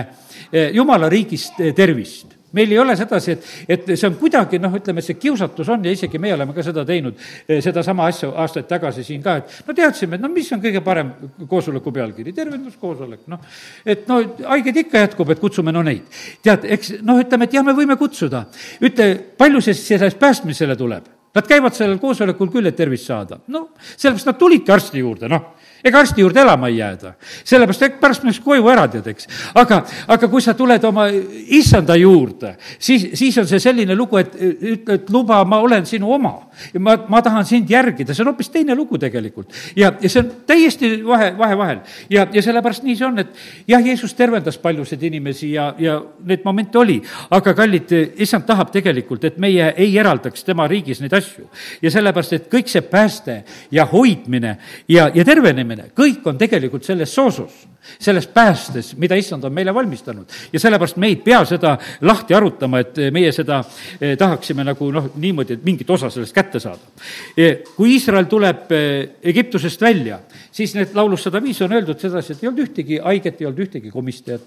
jumala riigist tervist meil ei ole sedasi, et, et see on kuidagi noh, ütleme, see kiusatus on ja isegi meie oleme ka seda teinud, sedasama asja aastaid tagasi siin ka, et no teadsime, et no mis on kõige parem koosoleku pealkiri, tervenduskoosolek, noh. et no haigeid ikka jätkub, et kutsume no neid. tead, eks noh, ütleme, et jah, me võime kutsuda. ütle, palju see sellest päästmisele tuleb? Nad käivad sellel koosolekul küll, et tervist saada. noh, sellepärast nad tulidki arsti juurde, noh ega arsti juurde elama ei jääda. sellepärast, et pärast mineks koju ära tead, eks. aga, aga kui sa tuled oma issanda juurde, siis, siis on see selline lugu, et ütle, et luba, ma olen sinu oma. ma, ma tahan sind järgida, see on hoopis teine lugu tegelikult. ja, ja see on täiesti vahe, vahe vahel. ja, ja sellepärast nii see on, et jah, Jeesus tervendas paljusid inimesi ja, ja neid momente oli, aga kallid, issand tahab tegelikult, et meie ei eraldaks tema riigis neid asju. ja sellepärast, et kõik see pääste ja hoidmine ja, ja tervenemine, pääsemine, kõik on tegelikult selles soosus, selles päästes, mida issand on meile valmistanud. ja sellepärast me ei pea seda lahti arutama, et meie seda eh, tahaksime nagu noh, niimoodi, et mingit osa sellest kätte saada. Eh, kui Iisrael tuleb eh, Egiptusest välja, siis need laulus sada viis on öeldud sedasi, et ei olnud ühtegi haiget, ei olnud ühtegi komistajat.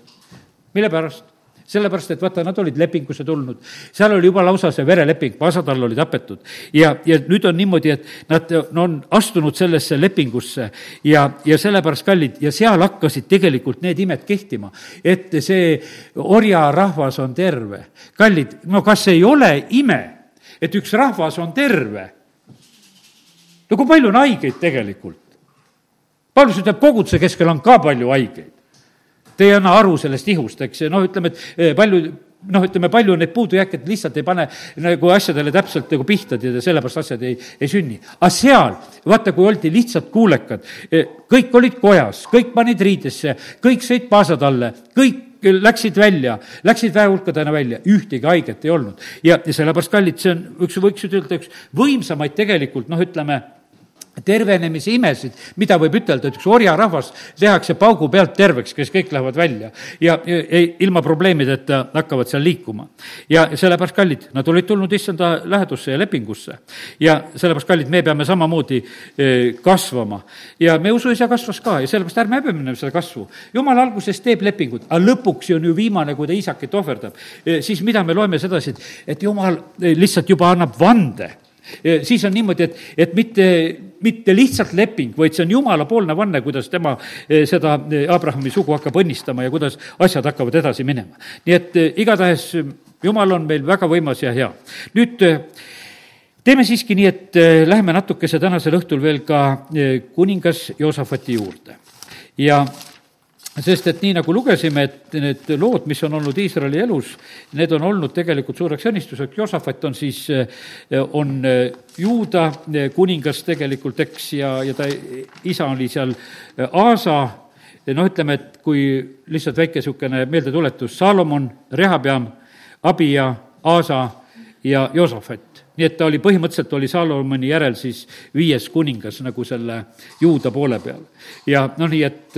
mille pärast? Sellepärast, et vaata, nad olid lepingusse tulnud. seal oli juba lausa see vereleping, Pasadal oli tapetud. ja, ja nüüd on niimoodi, et nad no, on astunud sellesse lepingusse ja, ja sellepärast kallid ja seal hakkasid tegelikult need imed kehtima, et see orjarahvas on terve. kallid, no kas ei ole ime, et üks rahvas on terve? no kui palju on haigeid tegelikult? Paulus ütleb, koguduse keskel on ka palju haigeid Te ei anna aru sellest ihust, eks, noh, ütleme, et eh, palju noh, ütleme, palju neid puudujääke, et lihtsalt ei pane nagu asjadele täpselt nagu pihta, ja sellepärast asjad ei, ei sünni. aga seal, vaata, kui oldi lihtsalt kuulekad, eh, kõik olid kojas, kõik panid riidesse, kõik sõid paasad alla, kõik läksid välja, läksid väehulkadena välja, ühtegi haiget ei olnud. ja, ja sellepärast, kallid, see on üks, võiks ütelda, üks võimsamaid tegelikult, noh, ütleme, tervenemise imesid, mida võib ütelda, et üks orjarahvas tehakse paugu pealt terveks, kes kõik lähevad välja ja, ja ilma probleemideta hakkavad seal liikuma. ja sellepärast, kallid, nad olid tulnud issanda lähedusse ja lepingusse. ja sellepärast, kallid, me peame samamoodi eh, kasvama. ja meie usuisa kasvas ka ja sellepärast ärme häbeme seda kasvu. jumal alguses teeb lepingud, aga lõpuks on ju viimane, kui ta isakit ohverdab, eh, siis mida me loeme sedasi, et, et jumal eh, lihtsalt juba annab vande siis on niimoodi, et, et mitte, mitte lihtsalt leping, vaid see on jumalapoolne vanne, kuidas tema eh, seda eh, Abrahami sugu hakkab õnnistama ja kuidas asjad hakkavad edasi minema. nii et eh, igatahes jumal on meil väga võimas ja hea. nüüd teeme siiski nii, et läheme natukese tänasel õhtul veel ka kuningas Joosafati juurde ja sest et nii, nagu lugesime, et need lood, mis on olnud Iisraeli elus, need on olnud tegelikult suureks õnnistuseks, Josafat on siis, on juuda kuningas tegelikult, eks, ja, ja ta isa oli seal Aasa, noh, ütleme, et kui lihtsalt väike niisugune meeldetuletus, Saalomon, Rehabeam, Abia, Aasa ja Josafat nii et ta oli, põhimõtteliselt oli Saalomoni järel siis viies kuningas nagu selle juuda poole peal. ja noh, nii et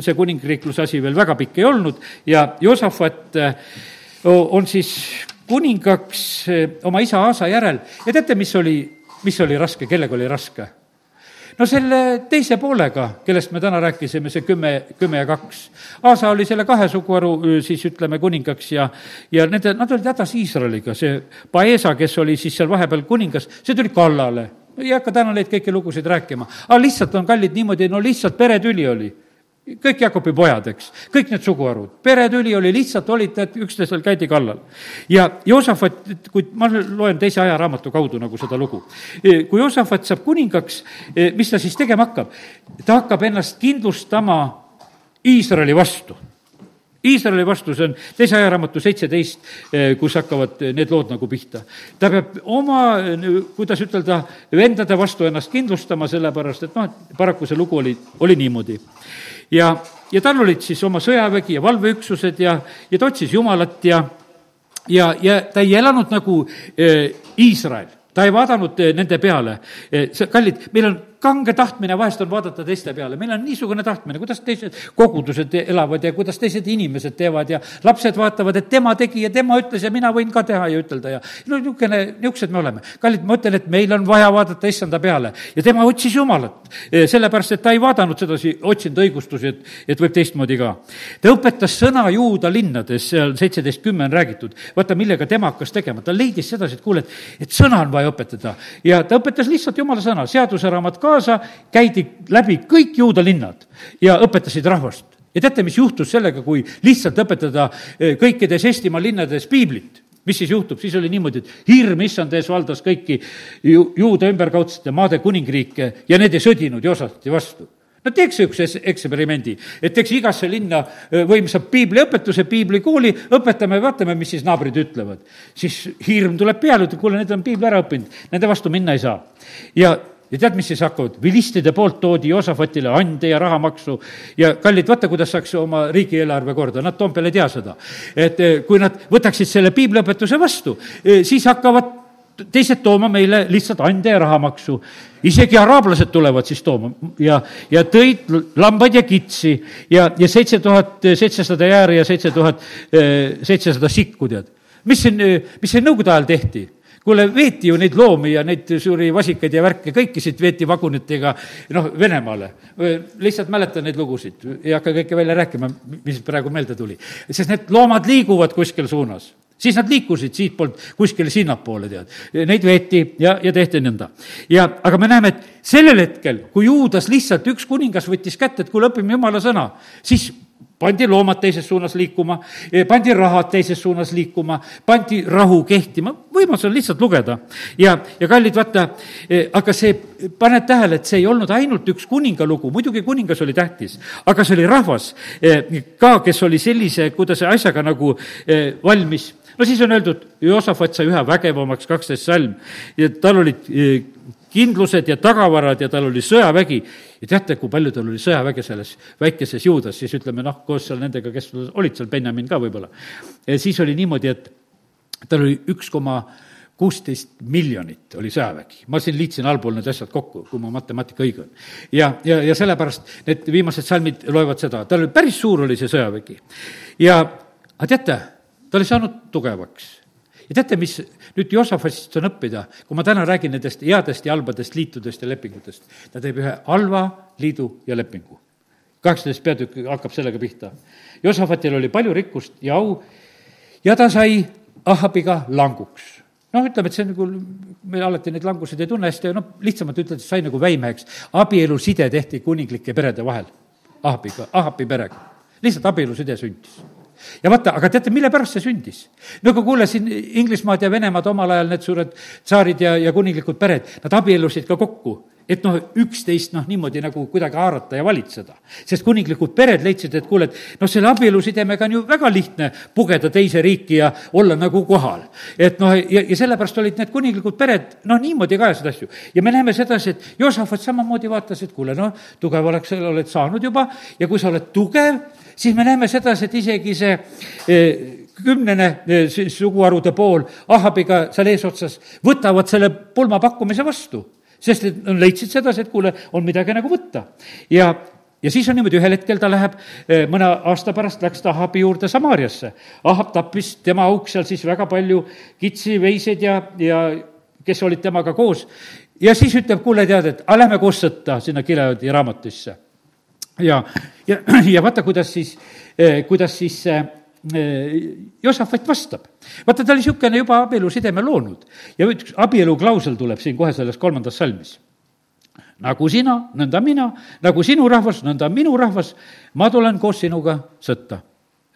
see kuningriikluse asi veel väga pikk ei olnud ja Joosafat eh, on siis kuningaks eh, oma isa Aasa järel ja teate, mis oli, mis oli raske, kellega oli raske? no selle teise poolega, kellest me täna rääkisime, see kümme, kümme ja kaks. Aasa oli selle kahe suguharu eh, siis ütleme kuningaks ja, ja nende, nad olid hädas Iisraeliga, see Paesa, kes oli siis seal vahepeal kuningas, see tuli kallale. ei hakka täna neid kõiki lugusid rääkima, aga lihtsalt on kallid niimoodi, no lihtsalt peretüli oli kõik Jakobi pojad, eks, kõik need suguharud, peretüli oli lihtsalt, olid, et üksteisel käidi kallal. ja Joosafat, kui ma loen teise ajaraamatu kaudu nagu seda lugu, kui Joosafat saab kuningaks, mis ta siis tegema hakkab? ta hakkab ennast kindlustama Iisraeli vastu Iisraeli vastu, see on teise ajaraamatu seitseteist, kus hakkavad need lood nagu pihta. ta peab oma, kuidas ütelda, vendade vastu ennast kindlustama, sellepärast et noh, paraku see lugu oli, oli niimoodi ja, ja tal olid siis oma sõjavägi ja valveüksused ja, ja ta otsis Jumalat ja, ja, ja ta ei elanud nagu äh, Iisrael ta ei vaadanud nende peale. see, kallid, meil on kange tahtmine vahest on vaadata teiste peale, meil on niisugune tahtmine, kuidas teised kogudused elavad ja kuidas teised inimesed teevad ja lapsed vaatavad, et tema tegi ja tema ütles ja mina võin ka teha ja ütelda ja no niisugune, niisugused me oleme. kallid, ma ütlen, et meil on vaja vaadata issanda peale ja tema otsis Jumalat, e, sellepärast et ta ei vaadanud sedasi, otsinud õigustusi, et, et võib teistmoodi ka. ta õpetas sõna juuda linnades, seal seitseteist kümme on räägitud, vaata, millega tema hakkas tegema, ta leidis sedasi, et kuule, et, et sõna on vaja õpetada. Ja ta õpetas lihtsalt jumala sõna, seaduseraamat kaasa, käidi läbi kõik juuda linnad ja õpetasid rahvast. ja teate, mis juhtus sellega, kui lihtsalt õpetada eh, kõikides Eestimaa linnades piiblit? mis siis juhtub, siis oli niimoodi, et hirm issand ees valdas kõiki ju, juuda ümberkaudsete maade kuningriike ja need ei sõdinud Joosati vastu no teeks niisuguse eksperimendi, et teeks igasse linna võimsa piibliõpetuse, piiblikooli, õpetame, vaatame, mis siis naabrid ütlevad. siis hirm tuleb peale, ütleb, kuule, need on piibli ära õppinud, nende vastu minna ei saa. ja ja tead, mis siis hakkavad? vilistide poolt toodi Josafatile ande ja rahamaksu ja kallid, vaata, kuidas saaks oma riigieelarve korda, nad Toompeal ei tea seda. et kui nad võtaksid selle piibliõpetuse vastu, siis hakkavad teised tooma meile lihtsalt ande ja rahamaksu. isegi araablased tulevad siis tooma ja, ja tõid lambaid ja kitsi ja, ja seitse tuhat seitsesada jääri ja seitse tuhat eh, seitsesada sikku, tead. mis siin, mis siin nõukogude ajal tehti? Kuule, veeti ju neid loomi ja neid suuri vasikaid ja värke, kõiki siit veeti vagunitega noh, Venemaale. lihtsalt mäletan neid lugusid, ei hakka kõike välja rääkima, mis praegu meelde tuli. sest need loomad liiguvad kuskil suunas siis nad liikusid siitpoolt kuskile sinnapoole, tead. Neid veeti ja, ja tehti nõnda. ja, aga me näeme, et sellel hetkel, kui Juudas lihtsalt üks kuningas võttis kätte, et kuule, õpime jumala sõna, siis pandi loomad teises suunas liikuma, pandi rahad teises suunas liikuma, pandi rahu kehtima, võimalus on lihtsalt lugeda. ja, ja kallid, vaata, aga see, paned tähele, et see ei olnud ainult üks kuninga lugu, muidugi kuningas oli tähtis, aga see oli rahvas ka, kes oli sellise, kuidas asjaga nagu valmis. No siis on öeldud, Joosafat sai üha vägevamaks, kaksteist salm, ja tal olid eh, kindlused ja tagavarad ja tal oli sõjavägi. ja teate, kui palju tal oli sõjaväge selles väikeses juudas, siis ütleme noh, koos seal nendega, kes olid seal, Benjamin ka võib-olla. siis oli niimoodi, et tal oli üks koma kuusteist miljonit oli sõjavägi. ma siin liitsin allpool need asjad kokku, kui mu matemaatika õige on. ja, ja, ja sellepärast need viimased salmid loevad seda, tal oli päris suur, oli see sõjavägi. ja, aga teate, ta oli saanud tugevaks. ja teate, mis nüüd Josafatist on õppida, kui ma täna räägin nendest headest ja halbadest liitudest ja lepingutest, ta teeb ühe halva liidu ja lepingu. kaheksateist peatükk hakkab sellega pihta. Josafatil oli palju rikkust ja au ja ta sai Ahabiga languks noh, ütleme, et see nagu, me alati neid languseid ei tunne hästi, noh, lihtsamalt üteldes sai nagu väimeheks. abieluside tehti kuninglike perede vahel, Ahabiga, Ahabi perega. lihtsalt abieluside sündis ja vaata, aga teate, mille pärast see sündis? no kui kuulasin Inglismaad ja Venemaad omal ajal, need suured tsaarid ja, ja kuninglikud pered, nad abiellusid ka kokku et noh, üksteist noh, niimoodi nagu kuidagi haarata ja valitseda. sest kuninglikud pered leidsid, et kuule, et noh, selle abielusidemega on ju väga lihtne pugeda teise riiki ja olla nagu kohal. et noh, ja, ja sellepärast olid need kuninglikud pered noh, niimoodi ka ajasid asju. ja me näeme sedasi, et Joosafat samamoodi vaatas, et kuule, noh, tugev oleks, oled saanud juba ja kui sa oled tugev, siis me näeme sedasi, et isegi see eh, kümnene eh, suguharude pool Ahabiga seal eesotsas võtavad selle pulma pakkumise vastu. sest et nad leidsid sedasi, et kuule, on midagi nagu võtta. ja, ja siis on niimoodi, ühel hetkel ta läheb, eh, mõne aasta pärast läks ta Ahabi juurde Samaariasse. Ahab tappis tema auk seal siis väga palju kitsi, veiseid ja, ja kes olid temaga koos. ja siis ütleb, kuule, tead, et aga lähme koos sõtta sinna Gileadi raamatusse ja, ja, ja vaata, kuidas siis, eh, kuidas siis eh, Josafat vastab. vaata, ta oli niisugune juba abielusideme loonud ja üks abieluklausel tuleb siin kohe selles kolmandas salmis. nagu sina, nõnda mina, nagu sinu rahvas, nõnda minu rahvas, ma tulen koos sinuga sõtta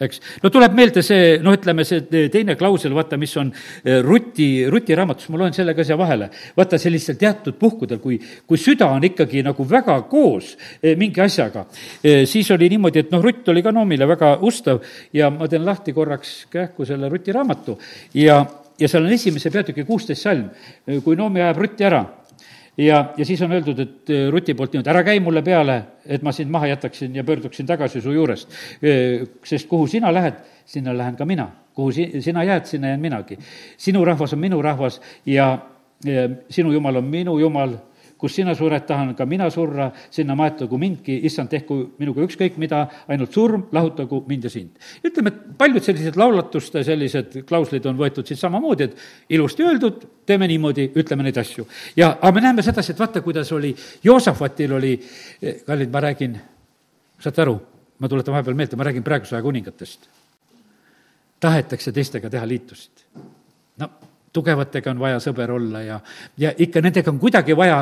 eks. no tuleb meelde see, noh, ütleme see teine klausel, vaata, mis on eh, Ruti, Ruti raamatus, ma loen selle ka siia vahele. vaata, sellistel teatud puhkudel, kui, kui süda on ikkagi nagu väga koos eh, mingi asjaga, eh, siis oli niimoodi, et noh, Rutt oli ka Noomile väga ustav ja ma teen lahti korraks kähku selle Ruti raamatu ja, ja seal on esimese peatüki kuusteist salm, kui Noomi ajab Rutti ära ja, ja siis on öeldud, et äh, Ruti poolt niimoodi, ära käi mulle peale, et ma sind maha jätaksin ja pöörduksin tagasi su juurest. Äh, sest kuhu sina lähed, sinna lähen ka mina. kuhu si-, sina jääd, sinna jään minagi. sinu rahvas on minu rahvas ja, ja sinu jumal on minu jumal, kus sina sured, tahan ka mina surra, sinna maetagu mindki, issand, tehku minuga ükskõik mida, ainult surm, lahutagu mind ja sind. ütleme, et paljud sellised laulatuste sellised klauslid on võetud siit samamoodi, et ilusti öeldud, teeme niimoodi, ütleme neid asju. ja, aga me näeme sedasi, et vaata, kuidas oli, Joosafatil oli, eh, kallid, ma räägin, saate aru, ma tuletan vahepeal meelde, ma räägin praeguse aja kuningatest. tahetakse teistega teha liitusid. no tugevatega on vaja sõber olla ja, ja ikka nendega on kuidagi vaja,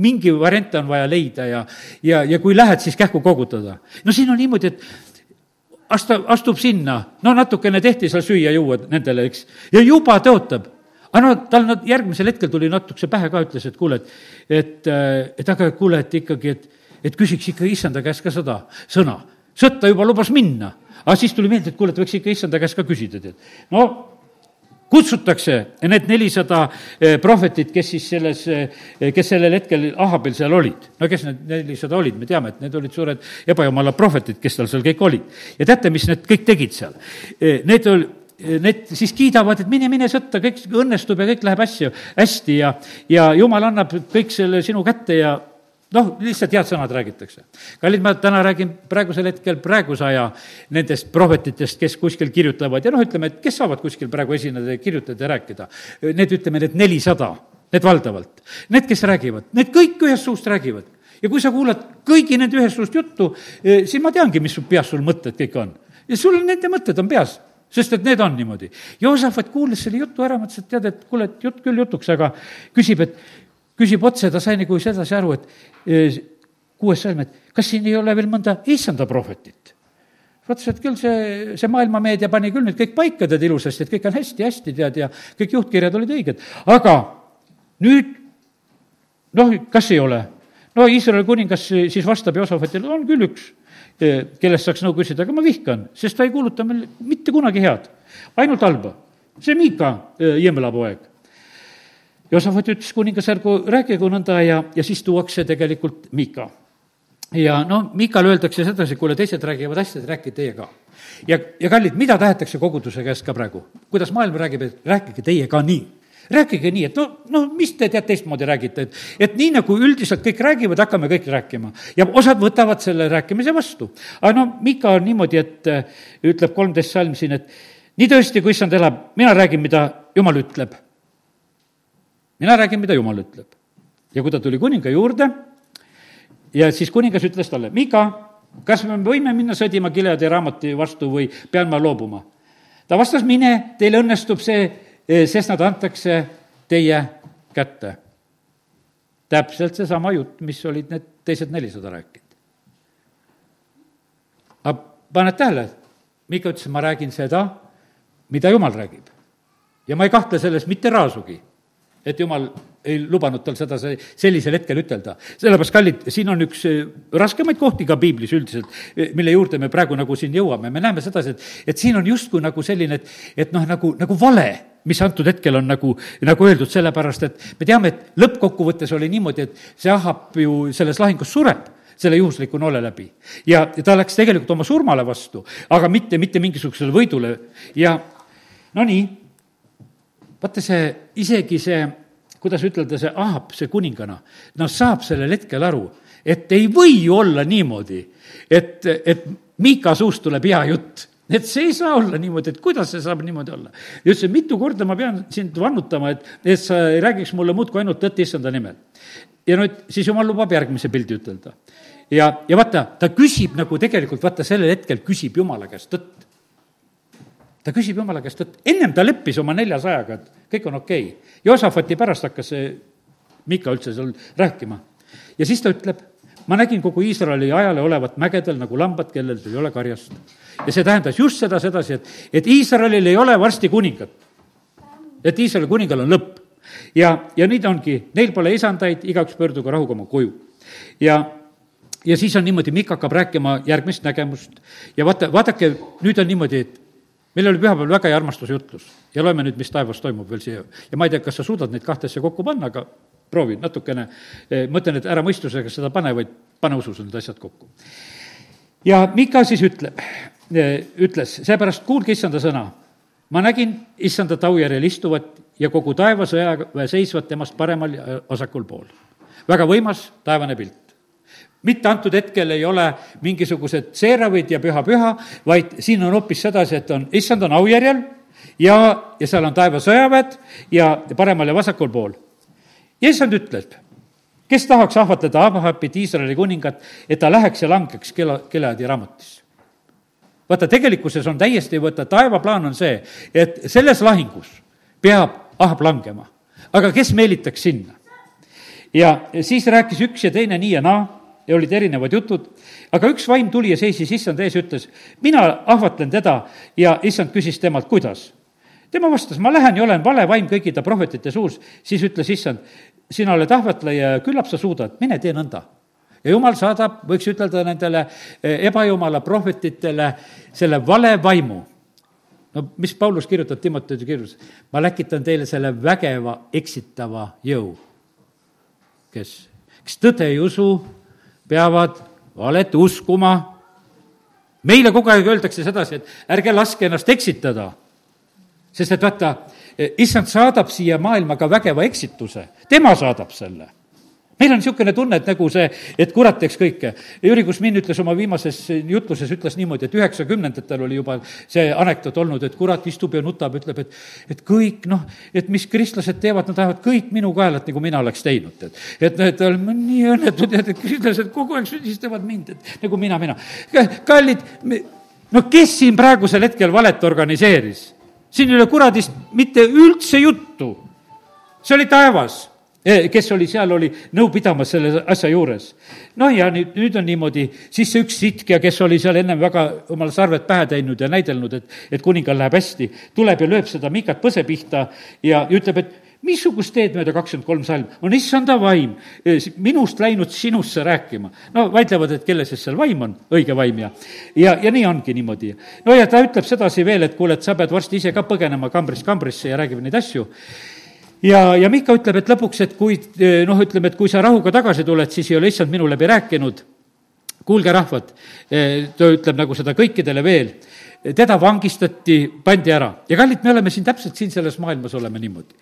mingi variante on vaja leida ja, ja, ja kui lähed, siis kähku kogutada. no siin on niimoodi, et astu, astub sinna, no natukene tehti seal süüa-juua nendele, eks, ja juba tõotab aga no tal nad järgmisel hetkel tuli natukese pähe ka, ütles, et kuule, et, et, et aga kuule, et ikkagi, et, et küsiks ikka issanda käest ka seda sõna. sõtta juba lubas minna, aga siis tuli meelde, et kuule, et võiks ikka issanda käest ka küsida, tead. no kutsutakse need nelisada eh, prohvetit, kes siis selles, eh, kes sellel hetkel Ahabil seal olid. no kes need nelisada olid, me teame, et need olid suured ebajumala prohvetid, kes tal seal kõik olid. ja teate, mis need kõik tegid seal? Eh, need ol-, need siis kiidavad, et mine, mine sõtta, kõik õnnestub ja kõik läheb asju hästi ja, ja jumal annab kõik selle sinu kätte ja noh, lihtsalt head sõnad räägitakse. kallid, ma täna räägin praegusel hetkel praeguse aja nendest prohvetitest, kes kuskil kirjutavad ja noh, ütleme, et kes saavad kuskil praegu esineda ja kirjutada ja rääkida. Need, ütleme, need nelisada, need valdavalt. Need, kes räägivad, need kõik ühest suust räägivad. ja kui sa kuulad kõigi nende ühest suust juttu, eh, siis ma teangi, mis su peas sul mõtted kõik on. ja sul nende mõtted on peas sest et need on niimoodi. Joosafat kuulis selle jutu ära, mõtles, et tead, et kuule, et jutt küll jutuks, aga küsib, et küsib otse, ta sai nagu sedasi aru, et e, kuues salm, et kas siin ei ole veel mõnda issanda prohvetit? vaatas, et küll see, see maailmameedia pani küll nüüd kõik paika, tead, ilusasti, et kõik on hästi-hästi, tead, ja kõik juhtkirjad olid õiged, aga nüüd noh, kas ei ole? no Iisraeli kuningas siis vastab Josafatile, on küll üks, e, kellest saaks nõu küsida, aga ma vihkan, sest ta ei kuuluta meil mitte kunagi head, ainult halba. see Miika, e, Jemela poeg Josafat ütles kuningas, ärgu rääkigu nõnda ja, ja siis tuuakse tegelikult Miika. ja no Miikale öeldakse sedasi, kuule, teised räägivad hästi, rääkige teie ka. ja, ja kallid, mida tahetakse koguduse käest ka praegu? kuidas maailm räägib, et rääkige teie ka nii rääkige nii, et no, no mis te tead teistmoodi räägite, et, et nii nagu üldiselt kõik räägivad, hakkame kõik rääkima. ja osad võtavad selle rääkimise vastu. aga no Mika on niimoodi, et ütleb kolmteist salm siin, et nii tõesti, kui issand elab, mina räägin, mida jumal ütleb mina räägin, mida jumal ütleb. ja kui ta tuli kuninga juurde ja siis kuningas ütles talle, Mika, kas me võime minna sõdima Gileadi raamati vastu või pean ma loobuma? ta vastas, mine, teil õnnestub see, sest nad antakse teie kätte. täpselt seesama jutt, mis olid need teised nelisada rääkinud. aga paned tähele, Mika ütles, ma räägin seda, mida jumal räägib. ja ma ei kahtle selles mitte raasugi et jumal ei lubanud tal seda sellisel hetkel ütelda. sellepärast, kallid, siin on üks eh, raskemaid kohti ka piiblis üldiselt, eh, mille juurde me praegu nagu siin jõuame, me näeme sedasi, et, et siin on justkui nagu selline, et, et noh, nagu, nagu vale, mis antud hetkel on nagu, nagu öeldud, sellepärast et me teame, et lõppkokkuvõttes oli niimoodi, et see Ahab ju selles lahingus sureb selle juhusliku noole läbi. ja, ja ta läks tegelikult oma surmale vastu, aga mitte, mitte mingisugusele võidule ja no nii vaata see, isegi see, kuidas ütelda, see Ahab, see kuningana, no saab sellel hetkel aru, et ei või olla niimoodi, et, et Miika suust tuleb hea jutt et see ei saa olla niimoodi, et kuidas see saab niimoodi olla. ja ütles, et mitu korda ma pean sind vannutama, et, et sa ei räägiks mulle muudkui ainult tõtt issanda nimel. ja nüüd siis jumal lubab järgmise pildi ütelda. ja, ja vaata, ta küsib nagu tegelikult, vaata sellel hetkel küsib jumala käest tõtt ta küsib jumala käest, et ennem ta leppis oma neljasajaga, et kõik on okei okay.. Joosafati pärast hakkas see Mika üldse seal rääkima. ja siis ta ütleb, ma nägin kogu Iisraeli ajale olevat mägedel nagu lambad, kellel ei ole karjast. ja see tähendas just seda sedasi, et, et Iisraelil ei ole varsti kuningat. et Iisraeli kuningal on lõpp. ja, ja nüüd ongi, neil pole isandaid, igaüks pöördugu rahuga oma koju. ja ja siis on niimoodi, Mikk hakkab rääkima järgmist nägemust ja vaata, vaadake, nüüd on niimoodi, et meil oli pühapäeval väga hea armastusjutlus ja loeme nüüd, mis taevas toimub veel siia. ja ma ei tea, kas sa suudad neid kahte asja kokku panna, aga proovi natukene, eh, mõtlen, et ära mõistusega seda pane, vaid pane usus need asjad kokku. ja Mika siis ütleb, eh, ütles, seepärast kuulge issanda sõna. ma nägin issanda taujärjel istuvat ja kogu taeva sõjaväe seisvat temast paremal ja vasakul pool. väga võimas taevane pilt mitte antud hetkel ei ole mingisugused seeravid ja püha-püha, vaid siin on hoopis sedasi, et on, issand on aujärjel ja, ja seal on taeva sõjaväed ja paremal ja vasakul pool. ja issand ütleb, kes tahaks ahvatleda Abrahamit, Iisraeli kuningat, et ta läheks ja langeks kela, Gileadi raamatisse. vaata, tegelikkuses on täiesti, vaata, taevaplaan on see, et selles lahingus peab Ahab langema. aga kes meelitaks sinna? ja siis rääkis üks ja teine nii ja naa ja olid erinevad jutud, aga üks vaim tuli ja seisis issand ees ja ütles, mina ahvatlen teda. Ja issand küsis temalt, kuidas? tema vastas, ma lähen ja olen vale vaim kõikide prohvetite suus, siis ütles issand, sina oled ahvatleja ja küllap sa suudad, mine tee nõnda. Ja jumal saadab, võiks ütelda nendele eh, ebajumala prohvetitele selle vale vaimu. no mis Paulus kirjutab Timoteuse kirjus, ma läkitan teile selle vägeva eksitava jõu. kes, kes tõde ei usu, peavad valet uskuma. meile kogu aeg öeldakse sedasi, et ärge laske ennast eksitada. sest et vaata, issand saadab siia maailma ka vägeva eksituse, tema saadab selle meil on niisugune tunne, et nagu see, et kurat teeks kõike. Jüri Kusmin ütles oma viimases jutluses, ütles niimoodi, et üheksakümnendatel oli juba see anekdoot olnud, et kurat istub ja nutab, ütleb, et et kõik noh, et mis kristlased teevad, nad ajavad kõik minu kaelat, nagu mina oleks teinud, et et need oleme nii õnnetud, et kristlased kogu aeg süüdistavad mind, et nagu mina, mina. kallid, no kes siin praegusel hetkel valet organiseeris? siin ei ole kuradist mitte üldse juttu. see oli taevas kes oli seal, oli nõu pidamas selle asja juures. noh, ja nüüd, nüüd on niimoodi, siis see üks sitkja, kes oli seal ennem väga omale sarved pähe teinud ja näidelnud, et, et kuningal läheb hästi, tuleb ja lööb seda Mikat põse pihta ja ütleb, et missugust teed mööda kakskümmend kolm salm, on issanda vaim eh, minust läinud sinusse rääkima. no vaidlevad, et kelle siis seal vaim on, õige vaim ja, ja, ja nii ongi niimoodi. no ja ta ütleb sedasi veel, et kuule, et sa pead varsti ise ka põgenema kambrist kambrisse ja räägib neid asju ja, ja Mihka ütleb, et lõpuks, et kui noh, ütleme, et kui sa rahuga tagasi tuled, siis ei ole issand minu läbi rääkinud. kuulge, rahvad, ta ütleb nagu seda kõikidele veel, teda vangistati, pandi ära ja kallid, me oleme siin täpselt siin selles maailmas oleme niimoodi.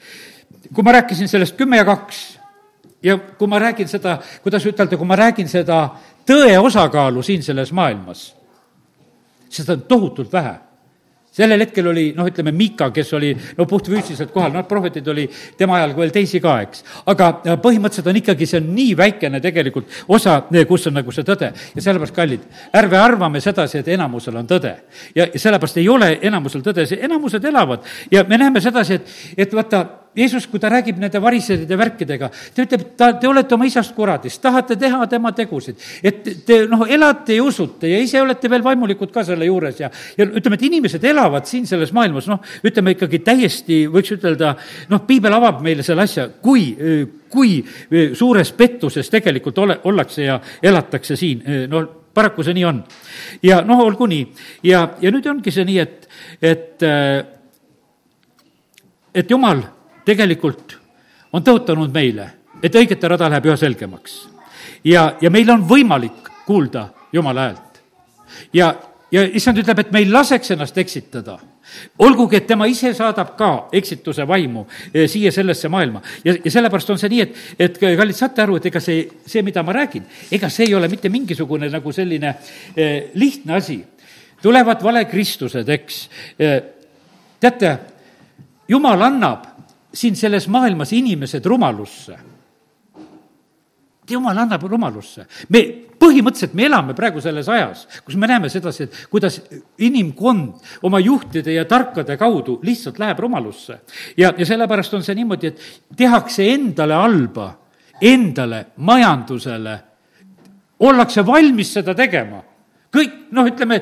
kui ma rääkisin sellest kümme ja kaks ja kui ma räägin seda, kuidas ütelda, kui ma räägin seda tõe osakaalu siin selles maailmas, seda on tohutult vähe sellel hetkel oli noh, ütleme Miika, kes oli no puhtfüüsiliselt kohal, noh, prohvetid oli tema ajal veel teisi ka, eks. aga põhimõtteliselt on ikkagi, see on nii väikene tegelikult osa, kus on nagu see tõde. ja sellepärast, kallid, ärme arvame sedasi, et enamusel on tõde. ja, ja sellepärast ei ole enamusel tõde, see enamused elavad ja me näeme sedasi, et, et vaata, Jeesus, kui ta räägib nende variseride värkidega, ta ütleb, ta, te olete oma isast kuradist, tahate teha tema tegusid. et te noh, elate ja usute ja ise olete veel vaimulikud ka selle juures ja, ja ütleme, et inimesed elavad siin selles maailmas, noh, ütleme ikkagi täiesti, võiks ütelda, noh, piibel avab meile selle asja, kui kui suures pettuses tegelikult ole, ollakse ja elatakse siin, no paraku see nii on. ja noh, olgu nii. ja, ja nüüd ongi see nii, et, et, et jumal tegelikult on tõotanud meile, et õigete rada läheb üha selgemaks. ja, ja meil on võimalik kuulda Jumala häält. ja, ja issand ütleb, et me ei laseks ennast eksitada olgugi, et tema ise saadab ka eksituse vaimu eh, siia sellesse maailma ja, ja sellepärast on see nii, et, et kallid, saate aru, et ega see, see, mida ma räägin, ega see ei ole mitte mingisugune nagu selline eh, lihtne asi. tulevad valekristused, eks eh,. teate, jumal annab siin selles maailmas inimesed rumalusse. jumal annab rumalusse. me, põhimõtteliselt me elame praegu selles ajas, kus me näeme sedasi, et kuidas inimkond oma juhtide ja tarkade kaudu lihtsalt läheb rumalusse. ja, ja sellepärast on see niimoodi, et tehakse endale halba, endale, majandusele, ollakse valmis seda tegema kõik noh, ütleme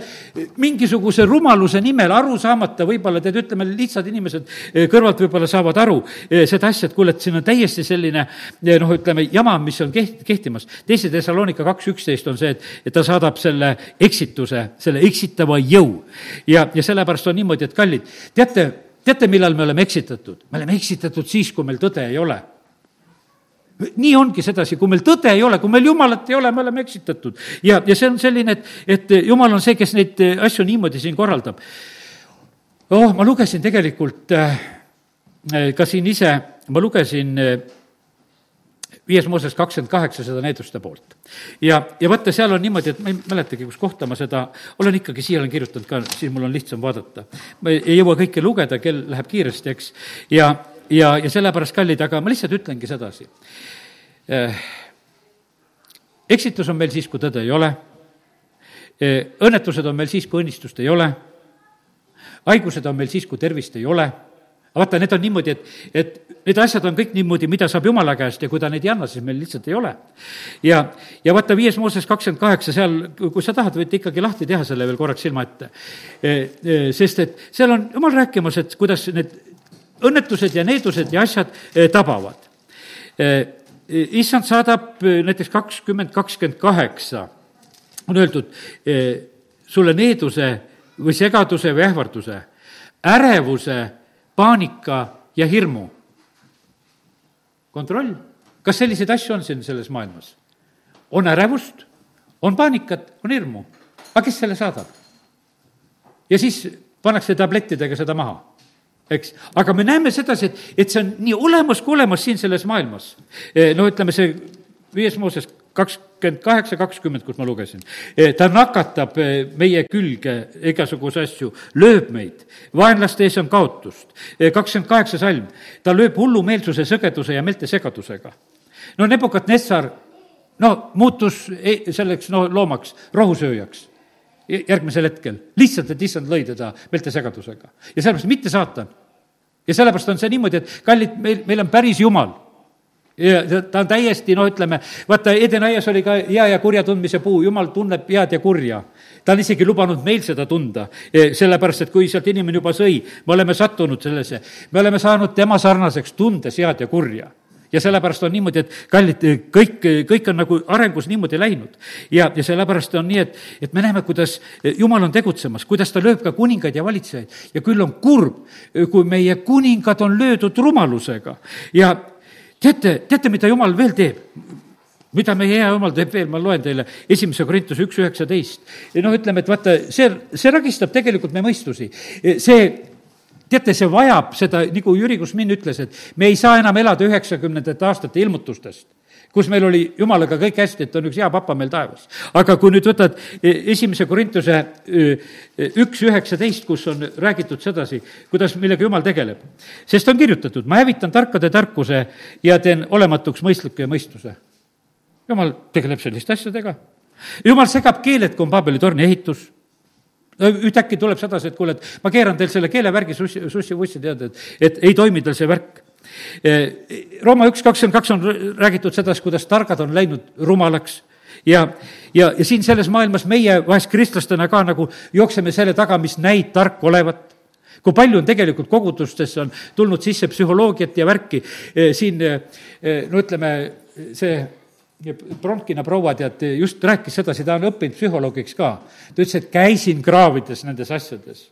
mingisuguse rumaluse nimel aru saamata, võib-olla tead, ütleme lihtsad inimesed eh, kõrvalt võib-olla saavad aru eh, seda asja, et kuule, et siin on täiesti selline eh, noh, ütleme jama, mis on keht-, kehtimas. teise Thessalonika kaks üksteist on see, et, et ta saadab selle eksituse, selle eksitava jõu. ja, ja sellepärast on niimoodi, et kallid, teate, teate, millal me oleme eksitatud? me oleme eksitatud siis, kui meil tõde ei ole nii ongi sedasi, kui meil tõde ei ole, kui meil jumalat ei ole, me oleme eksitatud. ja, ja see on selline, et, et jumal on see, kes neid asju niimoodi siin korraldab. oh, ma lugesin tegelikult äh, ka siin ise, ma lugesin viies Mooses kakskümmend kaheksa seda needuste poolt. ja, ja vaata, seal on niimoodi, et ma ei mäletagi, kus kohta ma seda olen ikkagi, siia olen kirjutanud ka, siis mul on lihtsam vaadata. ma ei jõua kõike lugeda, kell läheb kiiresti, eks, ja, ja, ja sellepärast, kallid, aga ma lihtsalt ütlengi sedasi. Eh, eksitus on meil siis, kui tõde ei ole, eh, õnnetused on meil siis, kui õnnistust ei ole, haigused on meil siis, kui tervist ei ole vaata, need on niimoodi, et, et need asjad on kõik niimoodi, mida saab Jumala käest ja kui ta neid ei anna, siis meil lihtsalt ei ole. ja, ja vaata, viies Mooses kakskümmend kaheksa, seal, kui sa tahad, võite ikkagi lahti teha selle veel korraks silma ette. E, e, sest et seal on Jumal rääkimas, et kuidas need õnnetused ja needused ja asjad e, tabavad. issand saadab näiteks kakskümmend, kakskümmend kaheksa, on öeldud sulle needuse või segaduse või ähvarduse, ärevuse paanika ja hirmu. kontroll, kas selliseid asju on siin selles maailmas? on ärevust, on paanikat, on hirmu. aga kes selle saadab? ja siis pannakse tablettidega seda maha, eks. aga me näeme sedasi, et, et see on nii olemas kui olemas siin selles maailmas. no ütleme, see viies Mooses kakskümmend kaheksa, kakskümmend, kus ma lugesin. E, ta nakatab e, meie külge igasuguseid asju, lööb meid, vaenlaste ees on kaotust. E, kakskümmend kaheksa salm, ta lööb hullumeelsuse, sõgeduse ja meelte segadusega. no Nebukadnessar, no muutus selleks, no loomaks, rohusööjaks järgmisel hetkel, lihtsalt, et issand lõi teda meelte segadusega. ja sellepärast mitte saatan. ja sellepärast on see niimoodi, et kallid, meil, meil on päris jumal ja ta on täiesti, no ütleme, vaata, Edenaias oli ka hea ja kurja tundmise puu, jumal tunneb head ja kurja. ta on isegi lubanud meil seda tunda, e, sellepärast et kui sealt inimene juba sõi, me oleme sattunud sellesse, me oleme saanud tema sarnaseks, tundes head ja kurja ja sellepärast on niimoodi, et kallid, kõik, kõik on nagu arengus niimoodi läinud. ja, ja sellepärast on nii, et, et me näeme, kuidas Jumal on tegutsemas, kuidas ta lööb ka kuningaid ja valitsejaid ja küll on kurb, kui meie kuningad on löödud rumalusega ja teate, teate, mida jumal veel teeb? mida meie hea jumal teeb veel, ma loen teile esimese Korintuse üks üheksateist. noh, ütleme, et vaata, see, see ragistab tegelikult meie mõistusi. see teate, see vajab seda, nagu Jüri Kusmin ütles, et me ei saa enam elada üheksakümnendate aastate ilmutustest kus meil oli jumalaga kõik hästi, et on üks hea papa meil taevas. aga kui nüüd võtad e, esimese Korintuse e, e, üks üheksateist, kus on räägitud sedasi, kuidas, millega jumal tegeleb. sest on kirjutatud, ma hävitan tarkade tarkuse ja teen olematuks mõistliku ja mõistuse. jumal tegeleb selliste asjadega. jumal segab keeled, kui on Paabeli torni ehitus ühtäkki tuleb sedasi, et kuule, et ma keeran teil selle keelevärgi sussi, sussi-vussi, tead, et, et ei toimi tal see värk. Rooma üks kakskümmend kaks on räägitud sedasi, kuidas targad on läinud rumalaks. Ja, ja, ja siin selles maailmas meie vahest kristlastena ka nagu jookseme selle taga, mis näib tark olevat. Kui palju on tegelikult kogudustesse on tulnud sisse psühholoogiat ja värki, siin no ütleme, see Bronkina proua, tead, just rääkis sedasi, ta on õppinud psühholoogiks ka. ta ütles, et käisin kraavides nendes asjades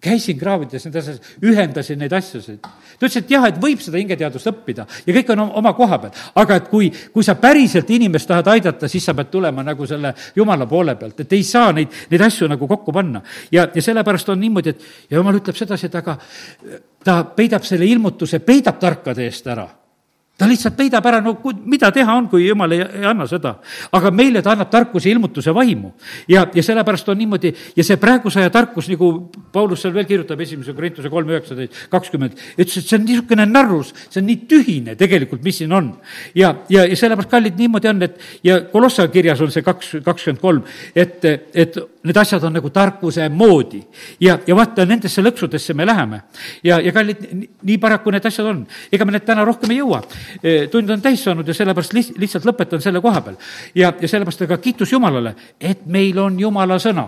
käisin kraavides nendes asjades, ühendasin neid asjasid. ta ütles, et jah, et võib seda hingeteadust õppida ja kõik on oma koha peal, aga et kui, kui sa päriselt inimest tahad aidata, siis sa pead tulema nagu selle jumala poole pealt, et ei saa neid, neid asju nagu kokku panna. ja, ja sellepärast on niimoodi, et ja jumal ütleb sedasi, et aga ta peidab selle ilmutuse, peidab tarkade eest ära ta lihtsalt peidab ära, no mida teha on, kui jumal ei, ei anna seda. aga meile ta annab tarkuse ilmutuse vaimu. ja, ja sellepärast on niimoodi ja see praeguse aja tarkus, nagu Paulus seal veel kirjutab, esimese Korintuse kolm üheksateist, kakskümmend, ütles, et see on niisugune narrus, see on nii tühine tegelikult, mis siin on. ja, ja, ja sellepärast, kallid, niimoodi on, et ja Kolossa kirjas on see kaks, kakskümmend kolm, et, et need asjad on nagu tarkuse moodi. ja, ja vaata, nendesse lõksudesse me läheme. ja, ja kallid, nii paraku need asjad on. ega me need täna rohkem ei jõua Eh, tund on täis saanud ja sellepärast lihtsalt lõpetan selle koha peal. ja, ja sellepärast aga kiitus Jumalale, et meil on Jumala sõna,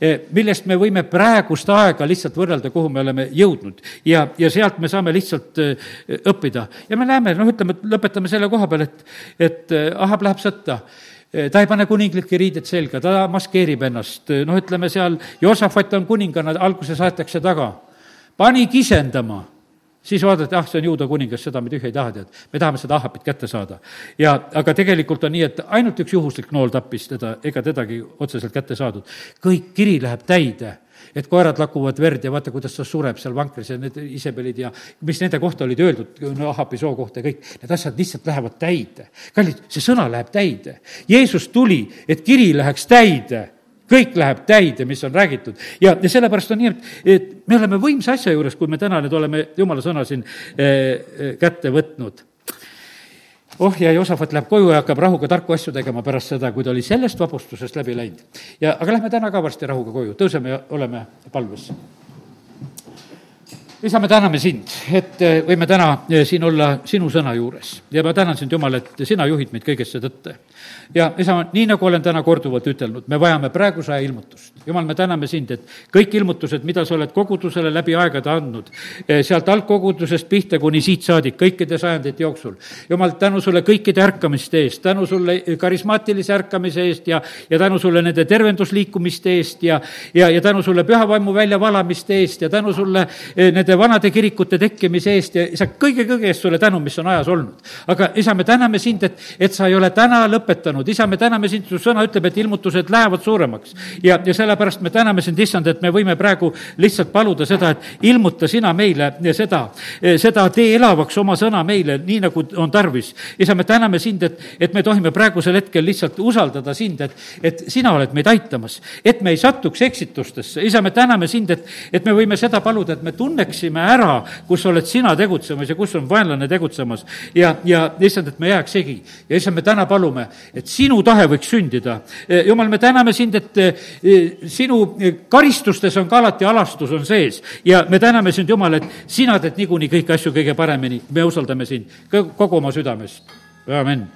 eh, millest me võime praegust aega lihtsalt võrrelda, kuhu me oleme jõudnud. ja, ja sealt me saame lihtsalt eh, õppida. ja me näeme, noh, ütleme, lõpetame selle koha peal, et, et Ahab läheb sõtta ta ei pane kuninglikke riideid selga, ta maskeerib ennast, noh, ütleme seal, Joosafat on kuningana, alguses aetakse taga. pani kisendama siis vaadati, ah, see on juuda kuningas, seda me tühja ei taha, tead. me tahame seda Ahapit kätte saada. ja, aga tegelikult on nii, et ainult üks juhuslik nool tappis teda, ega tedagi otseselt kätte saadud. kõik kiri läheb täide et koerad lakuvad verd ja vaata, kuidas ta sureb seal vankris ja need Isabelid ja mis nende kohta olid öeldud, no Ahabi soo kohta ja kõik, need asjad lihtsalt lähevad täide. kallid, see sõna läheb täide. Jeesus tuli, et kiri läheks täide kõik läheb täide, mis on räägitud. ja, ja sellepärast on nii, et, et me oleme võimsa asja juures, kui me täna nüüd oleme jumala sõna siin äh, kätte võtnud oh ja Joosafat läheb koju ja hakkab rahuga tarku asju tegema pärast seda, kui ta oli sellest vapustusest läbi läinud. ja, aga lähme täna ka varsti rahuga koju, tõuseme ja oleme palves isa, me täname sind, et eh, võime täna eh, siin olla sinu sõna juures ja ma tänan sind, Jumal, et sina juhid meid kõigesse tõtte. ja isa, nii nagu olen täna korduvalt ütelnud, me vajame praeguse aja ilmutust. Jumal, me täname sind, et kõik ilmutused, mida sa oled kogudusele läbi aegade andnud, eh, sealt algkogudusest pihta kuni siit saadik, kõikide sajandite jooksul. Jumal, tänu sulle kõikide ärkamiste eest, tänu sulle karismaatilise ärkamise eest ja, ja tänu sulle nende tervendusliikumiste eest ja, ja, ja tänu sulle püha vaimu väljavalamiste eest ja tänu sulle nende nende vanade kirikute tekkimise eest ja isa, kõige-kõige eest sulle tänu, mis on ajas olnud. aga isa, me täname sind, et, et sa ei ole täna lõpetanud, isa, me täname sind, su sõna ütleb, et ilmutused lähevad suuremaks. ja, ja sellepärast me täname sind, issand, et me võime praegu lihtsalt paluda seda, et ilmuta sina meile seda, seda tee elavaks oma sõna meile, nii nagu on tarvis. isa, me täname sind, et, et me tohime praegusel hetkel lihtsalt usaldada sind, et, et sina oled meid aitamas, et me ei satuks eksitustesse. isa, me täname sind, et, et me võime seda paluda, et me tunneks tunneksime ära, kus oled sina tegutsemas ja kus on vaenlane tegutsemas. ja, ja issand, et me jääks segi. ja issand, me täna palume, et sinu tahe võiks sündida. E, jumal, me täname sind, et e, sinu karistustes on ka alati alastus on sees ja me täname sind, Jumal, et sina teed niikuinii kõiki asju kõige paremini. me usaldame sind kogu oma südamest. amin